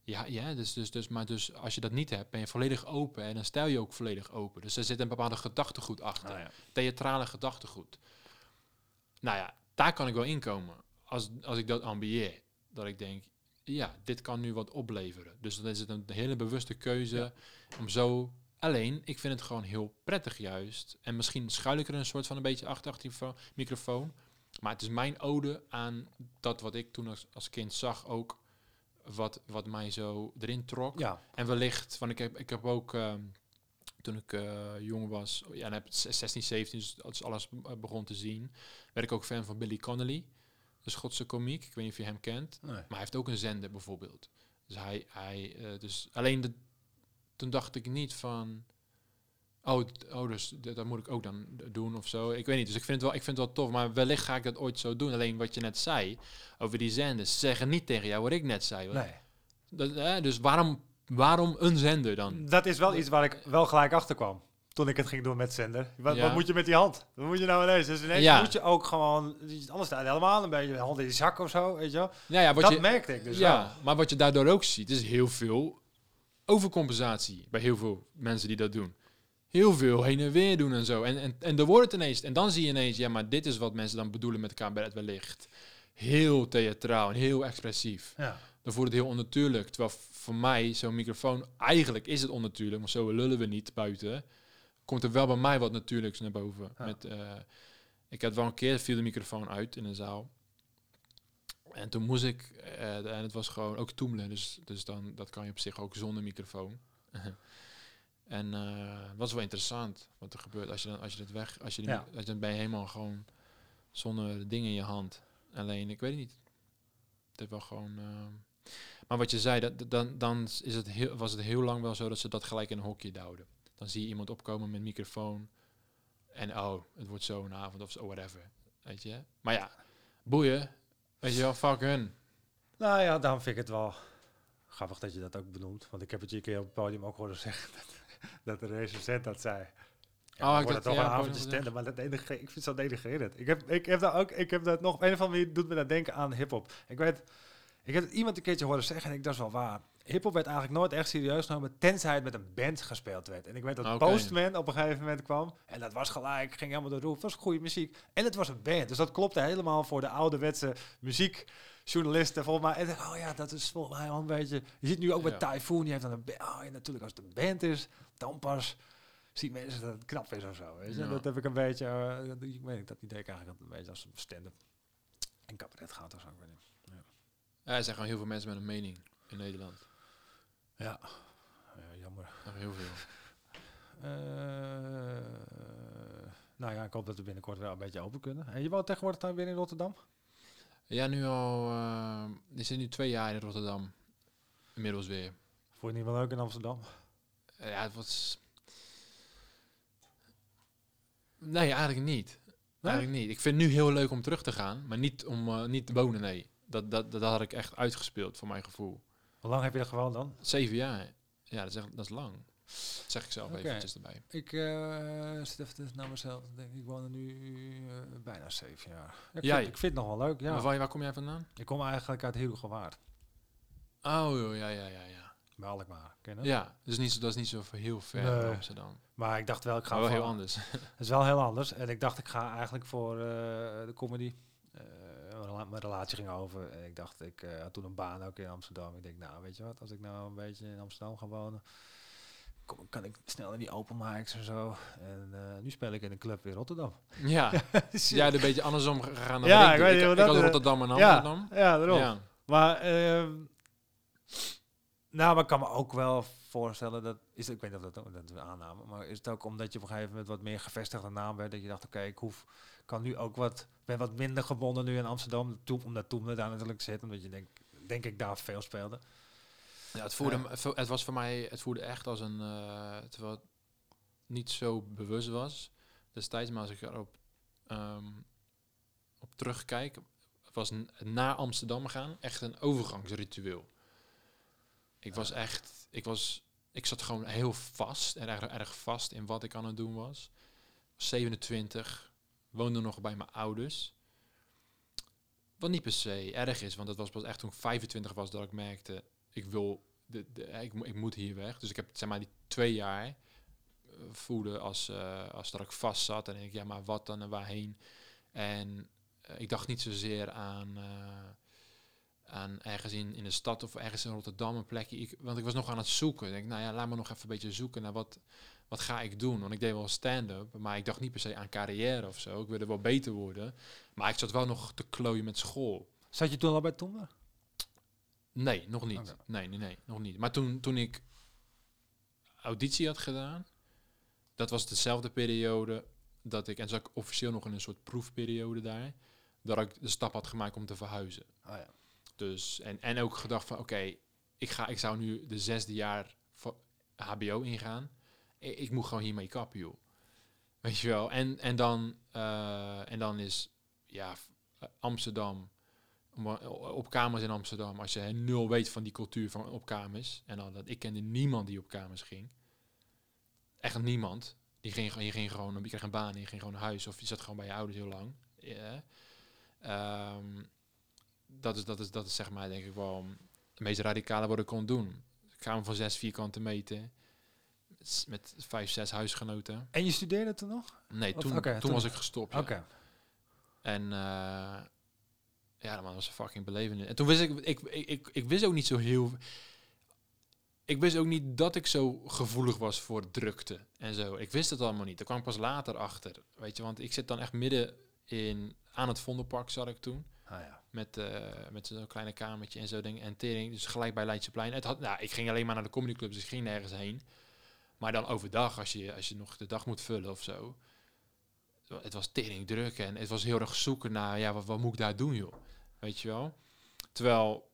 Ja, ja dus, dus, dus, maar dus als je dat niet hebt, ben je volledig open en dan stel je ook volledig open. Dus er zit een bepaalde gedachtegoed achter nou ja. theatrale gedachtegoed. Nou ja, daar kan ik wel inkomen. Als, als ik dat ambieer. Dat ik denk, ja, dit kan nu wat opleveren. Dus dan is het een hele bewuste keuze om zo... Alleen, ik vind het gewoon heel prettig juist. En misschien schuil ik er een soort van een beetje achter, achter die fo- microfoon. Maar het is mijn ode aan dat wat ik toen als, als kind zag ook... Wat, wat mij zo erin trok. ja. En wellicht, van ik heb, ik heb ook ehm, toen ik eh, jong was, ja, en heb 16, 17, dus als alles eh, begon te zien, werd ik ook fan van Billy Connolly, de Schotse komiek. Ik weet niet of je hem kent, Nee. maar hij heeft ook een zender bijvoorbeeld. Dus hij, hij eh, dus alleen de, toen dacht ik niet van, oh, oh dus dat moet ik ook dan doen of zo. Ik weet niet, dus ik vind het wel, ik vind het wel tof, maar wellicht ga ik dat ooit zo doen. Alleen wat je net zei over die zenders, ze zeggen niet tegen jou wat ik net zei. Nee. dat, dus waarom, waarom een zender dan? Dat is wel iets waar ik wel gelijk achter kwam. Toen ik het ging doen met zender. Wat, Ja. wat moet je met die hand? Wat moet je nou ineens? Dus ineens Ja. moet je ook gewoon... Anders staat helemaal een beetje de hand in die zak of zo, weet je wel. Ja, wat dat je, merkte ik dus ja, wel. maar wat je daardoor ook ziet, is heel veel overcompensatie bij heel veel mensen die dat doen. Heel veel heen en weer doen en zo. En, en, en dan wordt het ineens, en dan zie je ineens, ja, maar dit is wat mensen dan bedoelen met het wellicht. Heel theatraal en heel expressief. Ja. Dan voelt het heel onnatuurlijk. Terwijl voor mij, zo'n microfoon, eigenlijk is het onnatuurlijk, want zo lullen we niet buiten. Komt er wel bij mij wat natuurlijks naar boven. Ja. Met, eh, ik had wel een keer viel de microfoon uit in een zaal. En toen moest ik, eh, en het was gewoon ook toemelen, dus, dus dan, dat kan je op zich ook zonder microfoon. en eh, het was wel interessant wat er gebeurt als je dan, als je het weg, als je, die, Ja. als je dan ben je helemaal gewoon zonder dingen in je hand. Alleen, ik weet het niet. Het heeft wel gewoon. eh, maar wat je zei, dat, dan, dan is het heel, was het heel lang wel zo dat ze dat gelijk in een hokje duwden. Dan zie je iemand opkomen met microfoon. En oh, het wordt zo een avond of zo, whatever. Weet je? Maar ja, boeien. Weet je wel, fuck hun. Nou ja, daarom vind ik het wel grappig dat je dat ook benoemt. Want ik heb het je een keer op het podium ook horen zeggen dat, dat de recensent dat zei. Ja, Oh, ik dacht- toch ja, een avondje standen, maar dat enige, ik vind het zo denigrerend. Ik heb, ik heb daar ook, ik heb dat nog, op een of andere manier doet me dat denken aan hip-hop. Ik weet, ik heb iemand een keertje horen zeggen en ik dacht wel waar. Hip-hop werd eigenlijk nooit echt serieus genomen, tenzij het met een band gespeeld werd. En ik weet dat. Postman op een gegeven moment kwam en dat was gelijk, ging helemaal de roof. Het was goede muziek en het was een band. Dus dat klopte helemaal voor de ouderwetse muziekjournalisten volgens mij. En oh ja, dat is volgens mij wel een beetje... Je ziet nu ook met Ja. Typhoon, die heeft dan een band. Oh ja, natuurlijk als het een band is, dan pas zien mensen dat het knap is of zo. Weet je? Ja. Dat heb ik een beetje, dat- ik weet niet, dat idee ik eigenlijk een beetje als een stand-up en cabaret gaat of zo. Ik weet niet. Ja, er zijn gewoon heel veel mensen met een mening in Nederland. Ja. ja, jammer. Nog heel veel. Eh, nou ja, ik hoop dat we binnenkort wel een beetje open kunnen. En je woont tegenwoordig dan weer in Rotterdam? Ja, nu al. die zit nu twee jaar in Rotterdam. Inmiddels weer. Vond je het niet wel leuk in Amsterdam? Eh, ja, het was. Nee, eigenlijk niet. Eigenlijk niet. Ik vind het nu heel leuk om terug te gaan, maar niet om eh, niet te wonen, nee. Dat, dat, dat had ik echt uitgespeeld, voor mijn gevoel. Hoe lang heb je dat gewoon dan? Zeven jaar. Ja, dat is, echt, dat is lang. Dat zeg ik zelf Oké. eventjes erbij. Ik uh, zit even naar mezelf te denken. Ik woon er nu bijna zeven jaar. Ja, ik, Jij? vind, ik vind het nog wel leuk, ja. Maar waar, waar kom jij vandaan? Ik kom eigenlijk uit Herugewaard. Oh, ja, ja, ja, ja. Bij Alkmaar, ken je dat? Ja, dus niet, zo- dat is niet zo heel ver Nee. van Amsterdam. Maar ik dacht wel, ik ga Maar wel voor- heel anders. Het is wel heel anders. En ik dacht, ik ga eigenlijk voor eh, de comedy. eh, mijn relatie ging over. En ik dacht, ik uh, had toen een baan ook in Amsterdam. Ik denk, nou, weet je wat, als ik nou een beetje in Amsterdam ga wonen, kom, kan ik snel in die open mics en zo. En uh, nu speel ik in een club in Rotterdam. Ja, dus ja een beetje andersom gegaan dan ja, ik, ik, ik, ik dat, Rotterdam en Amsterdam. Ja, ja daarom. Ja. Maar, uh, nou, maar ik kan me ook wel voorstellen dat is ik weet niet of dat, dat is een aanname, maar is het ook omdat je op een gegeven moment wat meer gevestigde naam werd dat je dacht oké ik hoef kan nu ook wat ben wat minder gebonden nu in Amsterdam toen omdat toen we daar natuurlijk zit omdat je denk denk ik daar veel speelde. Ja, het voelde uh, het was voor mij het voelde echt als een uh, terwijl het niet zo bewust was destijds maar als ik erop um, op terugkijk was naar Amsterdam gaan echt een overgangsritueel. Ik was echt, ik was, ik zat gewoon heel vast en erg, erg vast in wat ik aan het doen was. 27, woonde nog bij mijn ouders. Wat niet per se erg is, want het was pas echt toen ik 25 was dat ik merkte, ik wil, de, de, ik, ik moet hier weg. Dus ik heb zeg maar die twee jaar uh, voelde als, uh, als dat ik vast zat en ik, ja maar wat dan en waarheen. En uh, ik dacht niet zozeer aan aan ergens in, in de stad of ergens in Rotterdam een plekje. Ik, want ik was nog aan het zoeken. Ik denk, nou ja, laat me nog even een beetje zoeken naar wat, wat ga ik doen. Want ik deed wel stand-up, maar ik dacht niet per se aan carrière of zo. Ik wilde wel beter worden. Maar ik zat wel nog te klooien met school. Zat je toen al bij Tomber? Nee, nog niet. Nee, nee, nee, nog niet. Maar toen, toen ik auditie had gedaan, dat was dezelfde periode dat ik, en zat ik officieel nog in een soort proefperiode daar, dat ik de stap had gemaakt om te verhuizen. Oh ja. Dus, en, en ook gedacht van, oké, ik ga ik zou nu de zesde jaar HBO ingaan. Ik, moet gewoon hiermee kappen, joh. Weet je wel. En, en, dan, uh, en dan is, ja, Amsterdam, op kamers in Amsterdam, als je nul weet van die cultuur van op kamers. En dan dat ik kende niemand die op kamers ging. Echt niemand. Die ging, je ging gewoon, je kreeg een baan, je ging gewoon naar huis of je zat gewoon bij je ouders heel lang. Yeah. Dat is, dat, is, dat is zeg maar denk ik wel het meest radicale wat ik kon doen. Ik ga hem van zes vierkante meten. Met vijf, zes huisgenoten. En je studeerde toen nog? Nee, toen, toen, was ik gestopt. Oké. En uh, ja, dat was een fucking belevenis. En toen wist ik, ik, ik, ik, ik wist ook niet zo heel... Ik wist ook niet dat ik zo gevoelig was voor drukte en zo. Ik wist het allemaal niet. Daar kwam ik pas later achter. Weet je, want ik zit dan echt midden in... Aan het Vondelpark zat ik toen. Ah, ja. Met, uh, met zo'n kleine kamertje en zo dingen. En tering, dus gelijk bij Leidseplein. Het had, nou, ik ging alleen maar naar de comedyclubs, dus ik ging nergens heen. Maar dan overdag, als je, als je nog de dag moet vullen of zo. Het was tering druk en het was heel erg zoeken naar, ja, wat, wat moet ik daar doen, joh? Weet je wel? Terwijl,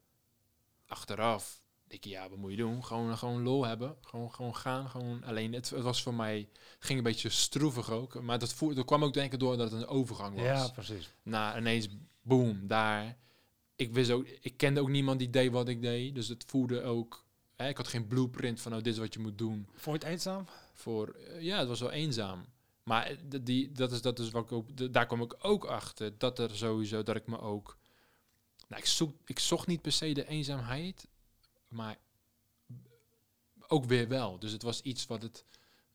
achteraf, denk je, ja, wat moet je doen? Gewoon, gewoon lol hebben. Gewoon, gewoon gaan. Gewoon alleen, het, het was voor mij, ging een beetje stroevig ook. Maar dat, voer, dat kwam ook denk ik door dat het een overgang was. Ja, precies. Na ineens boom, daar. Ik wist ook, ik kende ook niemand die deed wat ik deed. Dus het voelde ook. Hè, ik had geen blueprint van, oh, dit is wat je moet doen. Voor het eenzaam? Voor, uh, ja, het was wel eenzaam. Maar eh, die, dat is, dat is wat ik ook, daar kom ik ook achter. Dat er sowieso, dat ik me ook. Nou, ik, zoek, ik zocht niet per se de eenzaamheid, maar ook weer wel. Dus het was iets wat, het,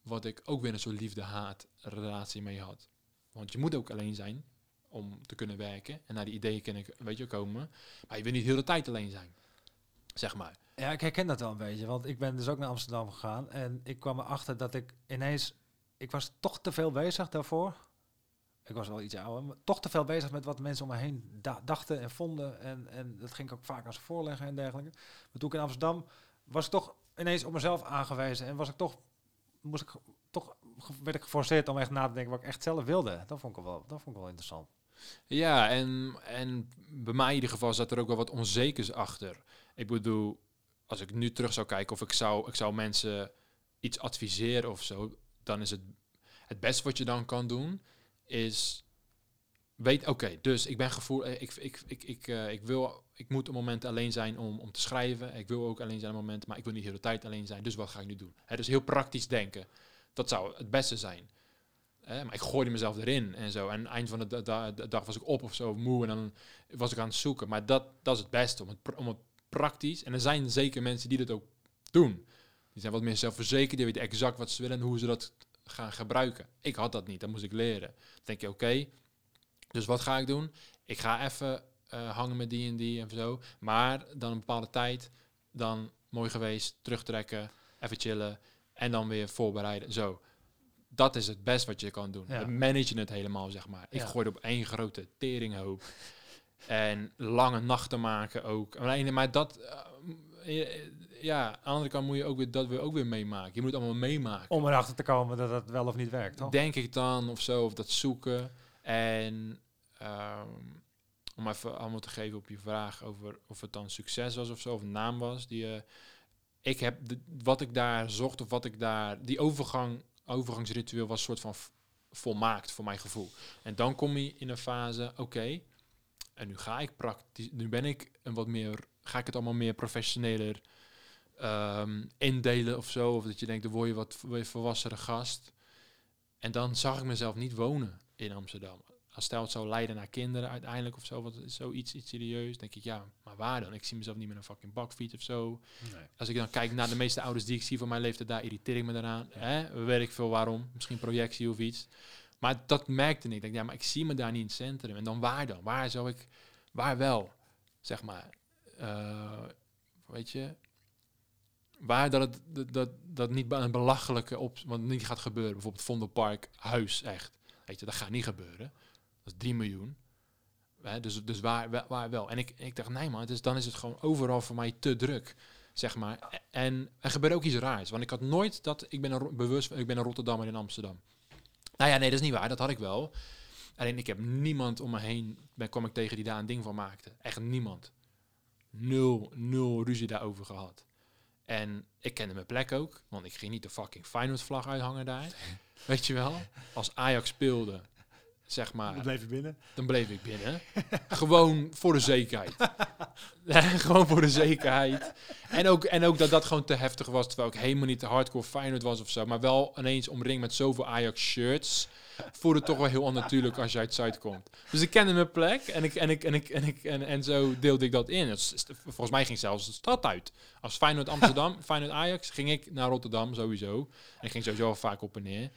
wat ik ook weer een soort liefde-haat relatie mee had. Want je moet ook alleen zijn om te kunnen werken. En naar die ideeën kunnen weet je, komen. Maar je wil niet heel de tijd alleen zijn. Zeg maar. Ja, ik herken dat wel een beetje. Want ik ben dus ook naar Amsterdam gegaan. En ik kwam erachter dat ik ineens... Ik was toch te veel bezig daarvoor. Ik was wel iets ouder. Maar toch te veel bezig met wat mensen om me heen dachten en vonden. En, en dat ging ik ook vaak als voorleggen en dergelijke. Maar toen ik in Amsterdam was ik toch ineens op mezelf aangewezen. En was ik toch... Moest ik toch werd ik geforceerd om echt na te denken wat ik echt zelf wilde. Dat vond ik wel, dat vond ik wel interessant. Ja, en, en bij mij in ieder geval zat er ook wel wat onzekers achter. Ik bedoel, als ik nu terug zou kijken of ik zou, ik zou mensen iets adviseren of zo, dan is het het beste wat je dan kan doen, is weet, oké, dus ik ben gevoel, ik, ik, ik, ik, uh, ik wil, ik moet een moment alleen zijn om, om te schrijven. Ik wil ook alleen zijn een moment, maar ik wil niet de hele tijd alleen zijn. Dus wat ga ik nu doen? Dus heel praktisch denken. Dat zou het beste zijn maar ik gooide mezelf erin en zo. En eind van de, de, dag was ik op of zo, moe. En dan was ik aan het zoeken. Maar dat, dat is het beste, om het, om het praktisch... En er zijn zeker mensen die dat ook doen. Die zijn wat meer zelfverzekerd. Die weten exact wat ze willen en hoe ze dat gaan gebruiken. Ik had dat niet, dat moest ik leren. Dan denk je, oké, dus wat ga ik doen? Ik ga even eh, hangen met die en die en zo. Maar dan een bepaalde tijd, dan mooi geweest, terugtrekken, even chillen en dan weer voorbereiden. Zo. Dat is het best wat je kan doen. Ja. Dan manage je het helemaal, zeg maar. Ik Ja. gooi op één grote teringhoop. en lange nachten maken ook. Alleen, maar dat... eh, eh, ja, aan de andere kant moet je ook weer, dat weer ook weer meemaken. Je moet het allemaal meemaken. Om erachter te komen dat het wel of niet werkt, toch? Denk ik dan of zo, of dat zoeken. En ehm, om even allemaal te geven op je vraag over of het dan succes was of zo, of een naam was. Die, eh, ik heb de, wat ik daar zocht, of wat ik daar. Die overgang, overgangsritueel was een soort van volmaakt voor mijn gevoel. En dan kom je in een fase, oké, en nu ga ik praktisch, nu ben ik een wat meer, ga ik het allemaal meer professioneler ehm, indelen of zo. Of dat je denkt, dan word je wat je volwassere gast. En dan zag ik mezelf niet wonen in Amsterdam. Als stel het zou leiden naar kinderen uiteindelijk of zo, wat is zoiets iets serieus, denk ik ja, maar waar dan? Ik zie mezelf niet met een fucking bakfiets of zo. Nee. Als ik dan kijk naar de meeste ouders die ik zie van mijn leeftijd, daar irriteer ik me daaraan. Hè? Weet ik veel waarom, misschien projectie of iets. Maar dat merkte ik. Ik denk, ja, maar ik zie me daar niet in het centrum. En dan waar dan? Waar zou ik, waar wel, zeg maar. Eh, weet je, waar dat het dat, dat, dat niet een belachelijke op, want niet gaat gebeuren. Bijvoorbeeld Vondelpark, huis, echt. Weet je, dat gaat niet gebeuren. Dat is 3 miljoen. Hè, dus dus waar, wa- waar wel. En ik, ik dacht, nee man, dus dan is het gewoon overal voor mij te druk. Zeg maar. En er gebeurde ook iets raars. Want ik had nooit dat. Ik ben een, bewust van- ik ben een Rotterdammer in Amsterdam. Nou ja, nee, dat is niet waar. Dat had ik wel. Alleen ik heb niemand om me heen. Ben, kwam ik tegen die daar een ding van maakte. Echt niemand. Nul, nul ruzie daarover gehad. En ik kende mijn plek ook. Want ik ging niet de fucking Feyenoord vlag uithangen daar. Weet je wel? Als Ajax speelde. Zeg maar. Dan bleef je binnen. Dan bleef ik binnen. gewoon voor de zekerheid. gewoon voor de zekerheid. En ook, en ook dat dat gewoon te heftig was. Terwijl ik helemaal niet de hardcore Feyenoord was of zo. Maar wel ineens omringd met zoveel Ajax-shirts. Voelde het toch wel heel onnatuurlijk als je uit Zuid komt. Dus ik kende mijn plek. En, ik, en, ik, en, ik, en, ik, en, en zo deelde ik dat in. Het volgens mij ging zelfs de stad uit. Als Feyenoord Amsterdam, Feyenoord Ajax, ging ik naar Rotterdam sowieso. En ik ging sowieso al vaak op en neer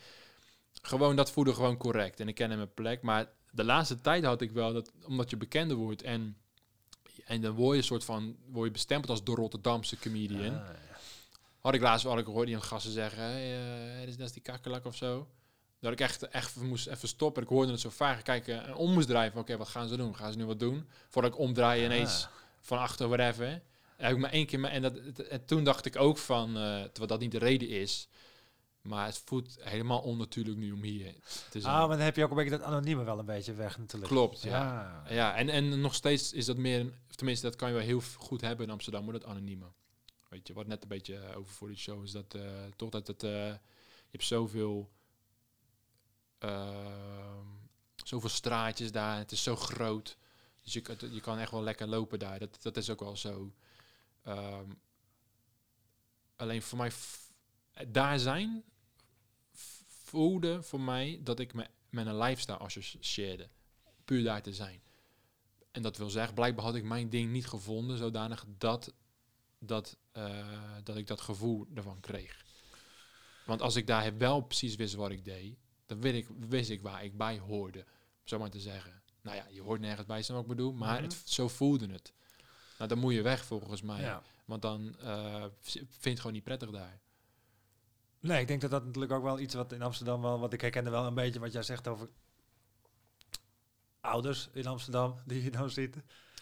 gewoon dat voelde gewoon correct. En ik kende mijn plek. Maar de laatste tijd had ik wel dat, omdat je bekender wordt en, en dan word je een soort van, word je bestempeld als de Rotterdamse comedian. Ah, Had ik laatst wel, ik hoorde die een gasten zeggen, hey, eh, dat is die kakkelak of zo. Dat ik echt, echt moest even stoppen. Ik hoorde het zo vaak kijken en om moest oké, wat gaan ze doen? Gaan ze nu wat doen? Voordat ik omdraai ineens Ah. van achter whatever. Heb ik maar één keer, en, dat, en toen dacht ik ook van, terwijl dat niet de reden is, maar het voelt helemaal onnatuurlijk nu om hier te zijn. Ah, maar dan heb je ook een beetje dat anonieme wel een beetje weg natuurlijk. Klopt, ja. Ja. Ja, en, en nog steeds is dat meer, tenminste, dat kan je wel heel goed hebben in Amsterdam, maar dat anonieme. Weet je, wat net een beetje eh, over voor die show is dat eh, toch dat het, eh, je hebt zoveel, ehm, zoveel straatjes daar, het is zo groot, dus je, kan- je kan echt wel lekker lopen daar. Dat, dat is ook wel zo. Ehm, alleen voor mij, daar zijn, voelde voor mij dat ik me met een lifestyle associeerde puur daar te zijn. En dat wil zeggen, blijkbaar had ik mijn ding niet gevonden, zodanig dat, dat, eh, dat ik dat gevoel ervan kreeg. Want als ik daar wel precies wist wat ik deed, dan wist ik, wist ik waar ik bij hoorde. Zo maar te zeggen. Nou ja, je hoort nergens bij, wat ik bedoel. Maar Mhm. het, zo voelde het. Nou, dan moet je weg volgens mij. Ja. Want dan eh, v- vind je het gewoon niet prettig daar. Nee, ik denk dat dat natuurlijk ook wel iets wat in Amsterdam wel, wat ik herkende wel een beetje wat jij zegt over ouders in Amsterdam die je dan ziet.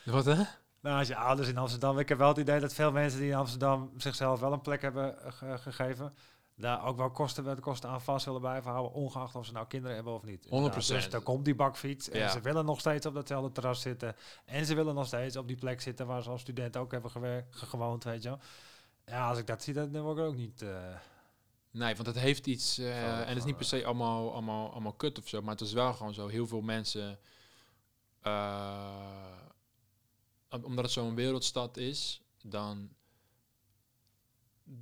Wat hè? Nou, als je ouders in Amsterdam, ik heb wel het idee dat veel mensen die in Amsterdam zichzelf wel een plek hebben eh, ge- gegeven, daar ook wel kosten, wel kosten aan vast willen blijven houden, ongeacht of ze nou kinderen hebben of niet. 100%. Inderdaad, Dus dan komt die bakfiets en Ja. ze willen nog steeds op datzelfde terras zitten en ze willen nog steeds op die plek zitten waar ze als student ook hebben gewoond, weet je wel. Ja, als ik dat zie, dan word ik ook niet... eh, Nee, want het heeft iets. eh, en het is niet per se allemaal, allemaal, allemaal kut of zo. Maar het is wel gewoon zo. Heel veel mensen. eh, om- omdat het zo'n wereldstad is, dan.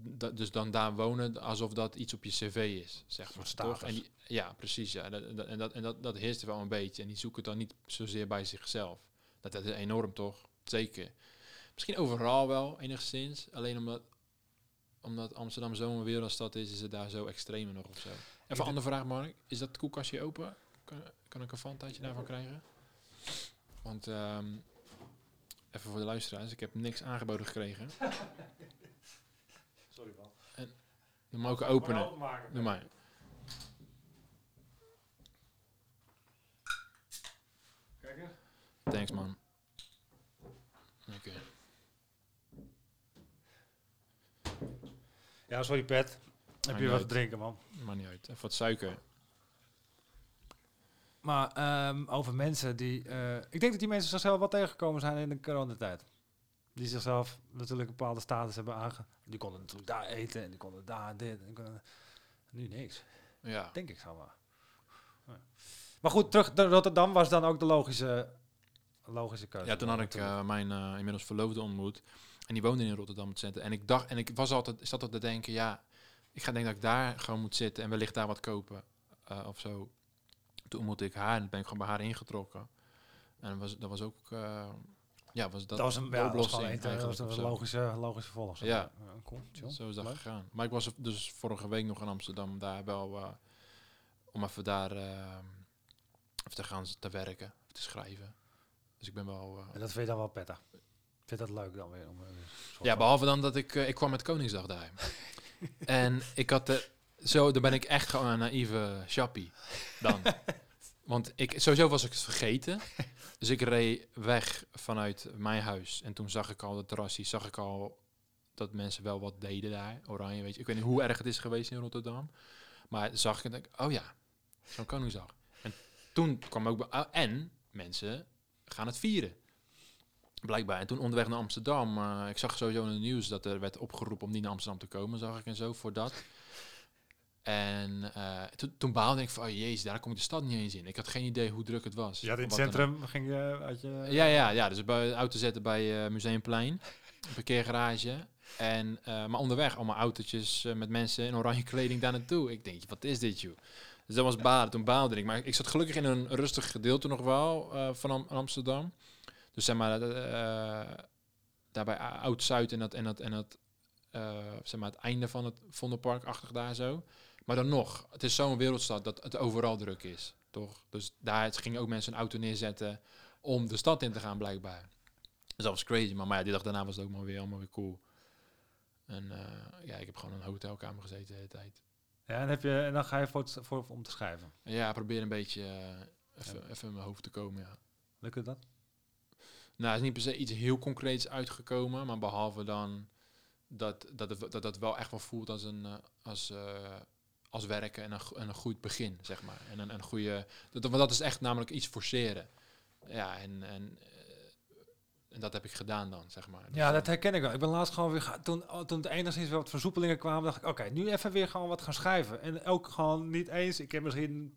da- dus dan daar wonen alsof dat iets op je cv is, zeg maar. Toch? En die, ja, precies. Ja. Dat, dat- en dat, en dat, dat heerst er wel een beetje. En die zoeken het dan niet zozeer bij zichzelf. Dat, dat is enorm, toch? Zeker. Misschien overal wel, enigszins. Alleen omdat omdat Amsterdam zo'n wereldstad is, is het daar zo extremer nog of zo. Even een andere vraag, Mark. Is dat koelkastje open? Kan, kan ik een fantaatje daarvan krijgen? Want ehm, even voor de luisteraars, ik heb niks aangeboden gekregen. Sorry man. Doe maar ook openen. Doe maar. Kijk eens. Thanks man. Oké. Ja, sorry Pet. Heb je wat te drinken man. Maar niet uit. Even wat suiker. Maar ehm, over mensen die... eh, ik denk dat die mensen zichzelf wel tegengekomen zijn in de coronatijd. Die zichzelf natuurlijk een bepaalde status hebben aange... Die konden natuurlijk daar eten en die konden daar dit. En konden, nu niks. Ja. Denk ik zo maar. Ja. Maar goed, terug naar Rotterdam was dan ook de logische, logische keuze. Ja, toen had ik eh, mijn eh, inmiddels verloofde ontmoet. En die woonde in Rotterdam het centrum. En ik dacht, en ik was altijd, zat altijd te denken, ja, ik ga denken dat ik daar gewoon moet zitten en wellicht daar wat kopen eh, of zo. Toen ontmoette ik haar en ben ik gewoon bij haar ingetrokken. En dat was, dat was ook, eh, ja, was dat, dat was een, ja, oplossing dat was een logische, logische volg. Ja. cool. Zo is dat Leuk. gegaan. Maar ik was dus vorige week nog in Amsterdam, daar wel, eh, om even daar even te gaan te werken, te schrijven. Dus ik ben wel... En dat vind je dan wel prettig. Vind dat leuk dan weer. Om, eh, Ja, behalve dan dat ik, eh, ik kwam met Koningsdag daar. en ik had de, zo, dan ben ik echt gewoon een naïeve chappie dan. Want ik, sowieso was ik het vergeten. Dus ik reed weg vanuit mijn huis. En toen zag ik al de terrassie, zag ik al dat mensen wel wat deden daar. Oranje, weet je. Ik weet niet hoe erg het is geweest in Rotterdam. Maar zag ik en denk ik, oh ja, zo'n Koningsdag. En toen kwam ook, bij- oh, en mensen gaan het vieren. Blijkbaar. En toen onderweg naar Amsterdam, eh, ik zag sowieso in het nieuws dat er werd opgeroepen om niet naar Amsterdam te komen, zag ik en zo, voor dat. En eh, toen- toen baalde ik van, oh jezus, daar kom ik de stad niet eens in. Ik had geen idee hoe druk het was. Had in het dan centrum, ging je uit je... Ja, ja, ja. Dus bij auto zetten bij eh, Museumplein, parkeergarage. En, maar onderweg allemaal autootjes met mensen in oranje kleding daar naartoe. Ik denk, wat is dit, joh? Dus dat was balen. Toen baalde ik. Maar ik zat gelukkig in een rustig gedeelte nog wel van Am- Amsterdam. Dus zeg maar, eh daar bij A- Oud-Zuid en dat, en dat, en dat eh, zeg maar, het einde van het Vondelpark-achtig daar zo. Maar dan nog, het is zo'n wereldstad dat het overal druk is, toch? Dus daar gingen ook mensen een auto neerzetten om de stad in te gaan, blijkbaar. Dus dat was crazy. Maar, maar ja, die dag daarna was het ook maar weer allemaal weer cool. En eh, ja, ik heb gewoon een hotelkamer gezeten de hele tijd. Ja, en, heb je, en dan ga je voor, het, voor om te schrijven. En ja, probeer een beetje even, even in mijn hoofd te komen, ja. Lukt het dat? Nou, er is niet per se iets heel concreets uitgekomen, maar behalve dan dat dat, het, dat, dat wel echt wel voelt als een eh, als, eh, als werken en een, en een goed begin, zeg maar. En een, een goede, dat, want dat is echt namelijk iets forceren. Ja, en, en, eh, en dat heb ik gedaan dan, zeg maar. Dus Ja, dat herken ik wel. Ik ben laatst gewoon weer... Toen, oh, toen het enigszins wat versoepelingen kwamen, dacht ik... Oké, nu even weer gewoon wat gaan schrijven. En ook gewoon niet eens... Ik heb misschien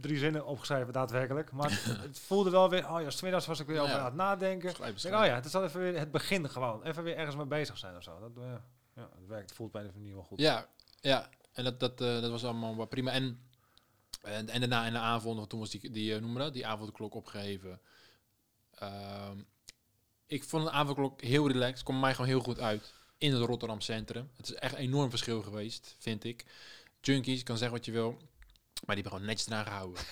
drie zinnen opgeschreven, daadwerkelijk. Maar het, voelde wel weer... Oh ja, 's middags was ik weer over aan het nadenken. Denk, oh ja, het is al even weer het begin gewoon. Even weer ergens mee bezig zijn of zo. Dat, eh, ja, het werkt. Voelt bij de manier wel goed. Ja, ja. En dat, dat, eh, dat was allemaal wel prima. En, en, en daarna in de avond, want toen was die, die eh, noem maar dat, die avondklok opgeheven. Ehm, ik vond de avondklok heel relaxed. Kwam mij gewoon heel goed uit. In het Rotterdam Centrum. Het is echt een enorm verschil geweest, vind ik. Junkies, kan zeggen wat je wil. Maar die hebben gewoon netjes eraan gehouden.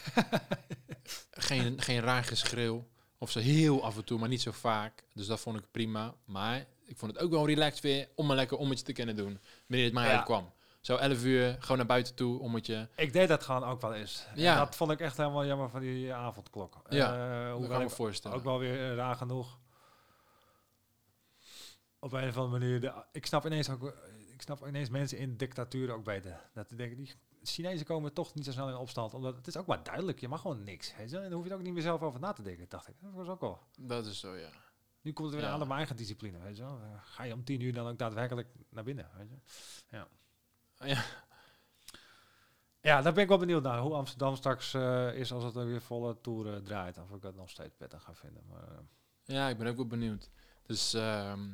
geen, geen raar geschreeuw. Of zo heel af en toe, maar niet zo vaak. Dus dat vond ik prima. Maar ik vond het ook wel relaxed weer om een lekker ommetje te kunnen doen. Wanneer het mij Ja. uitkwam. Zo 11 uur, gewoon naar buiten toe, ommetje. Ik deed dat gewoon ook wel eens. En Ja. dat vond ik echt helemaal jammer van die avondklok. Ja, Eh, hoe kan ik me voorstellen. ook wel weer eh, raar genoeg. Op een of andere manier. De, ik snap ineens ook. eh, Ik snap ineens mensen in dictaturen ook beter. Dat denken, die Chinezen komen toch niet zo snel in opstand. Omdat het is ook maar duidelijk. Je mag gewoon niks. En dan hoef je er ook niet meer zelf over na te denken, dacht ik. Dat was ook wel. Dat is zo, ja. Nu komt het weer Ja. aan mijn eigen discipline. Weet je wel? Eh, Ga je om tien uur dan ook daadwerkelijk naar binnen? Weet je? Ja. Ja. Ja, daar ben ik wel benieuwd naar. Hoe Amsterdam straks eh, is als het er weer volle toeren draait. Of ik dat nog steeds prettig ga vinden. Maar, eh, Ja, ik ben ook wel benieuwd. Dus ehm,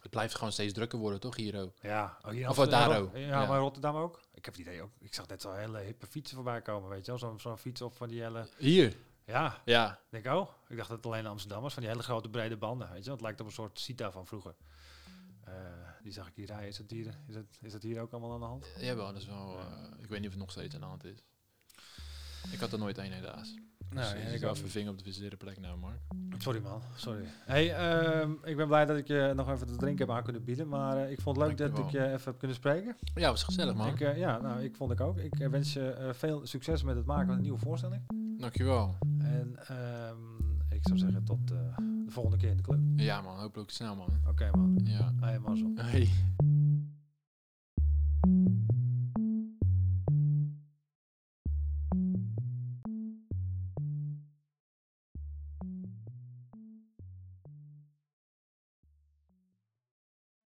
het blijft gewoon steeds drukker worden, toch, Hiro? ja, oh, hier Of daar ook. ook. Ja, Ja. maar Rotterdam ook. Ik heb het idee ook. Ik zag net zo'n hele hippe fietsen voorbij komen, weet je wel. Zo'n zo'n fiets op van die hele... Hier? Ja, Ja. ik denk oh. Ik dacht dat het alleen Amsterdam was. Van die hele grote brede banden, weet je wel. Het lijkt op een soort Cita van vroeger. Eh, die zag ik hier rijden. Is het hier, is het, is het hier ook allemaal aan de hand? Jawel, dat is wel... eh, ik weet niet of het nog steeds aan de hand is. Ik had er nooit één helaas. Nou, ja, ik ook even vinger op de verkeerde plek nou, Mark. Sorry man, sorry. Hey, ehm, ik ben blij dat ik je nog even te drinken heb aan kunnen bieden. Maar eh, ik vond het leuk dat ik je even heb kunnen spreken. Ja, was gezellig man. Ik, eh, ja, nou, ik vond ik ook. Ik eh, wens je eh, veel succes met het maken van een nieuwe voorstelling. Dankjewel. En ehm, ik zou zeggen tot de volgende keer in de club. Ja man, hopelijk snel man. Oké man. Ja. Hey, mazzel. Hey.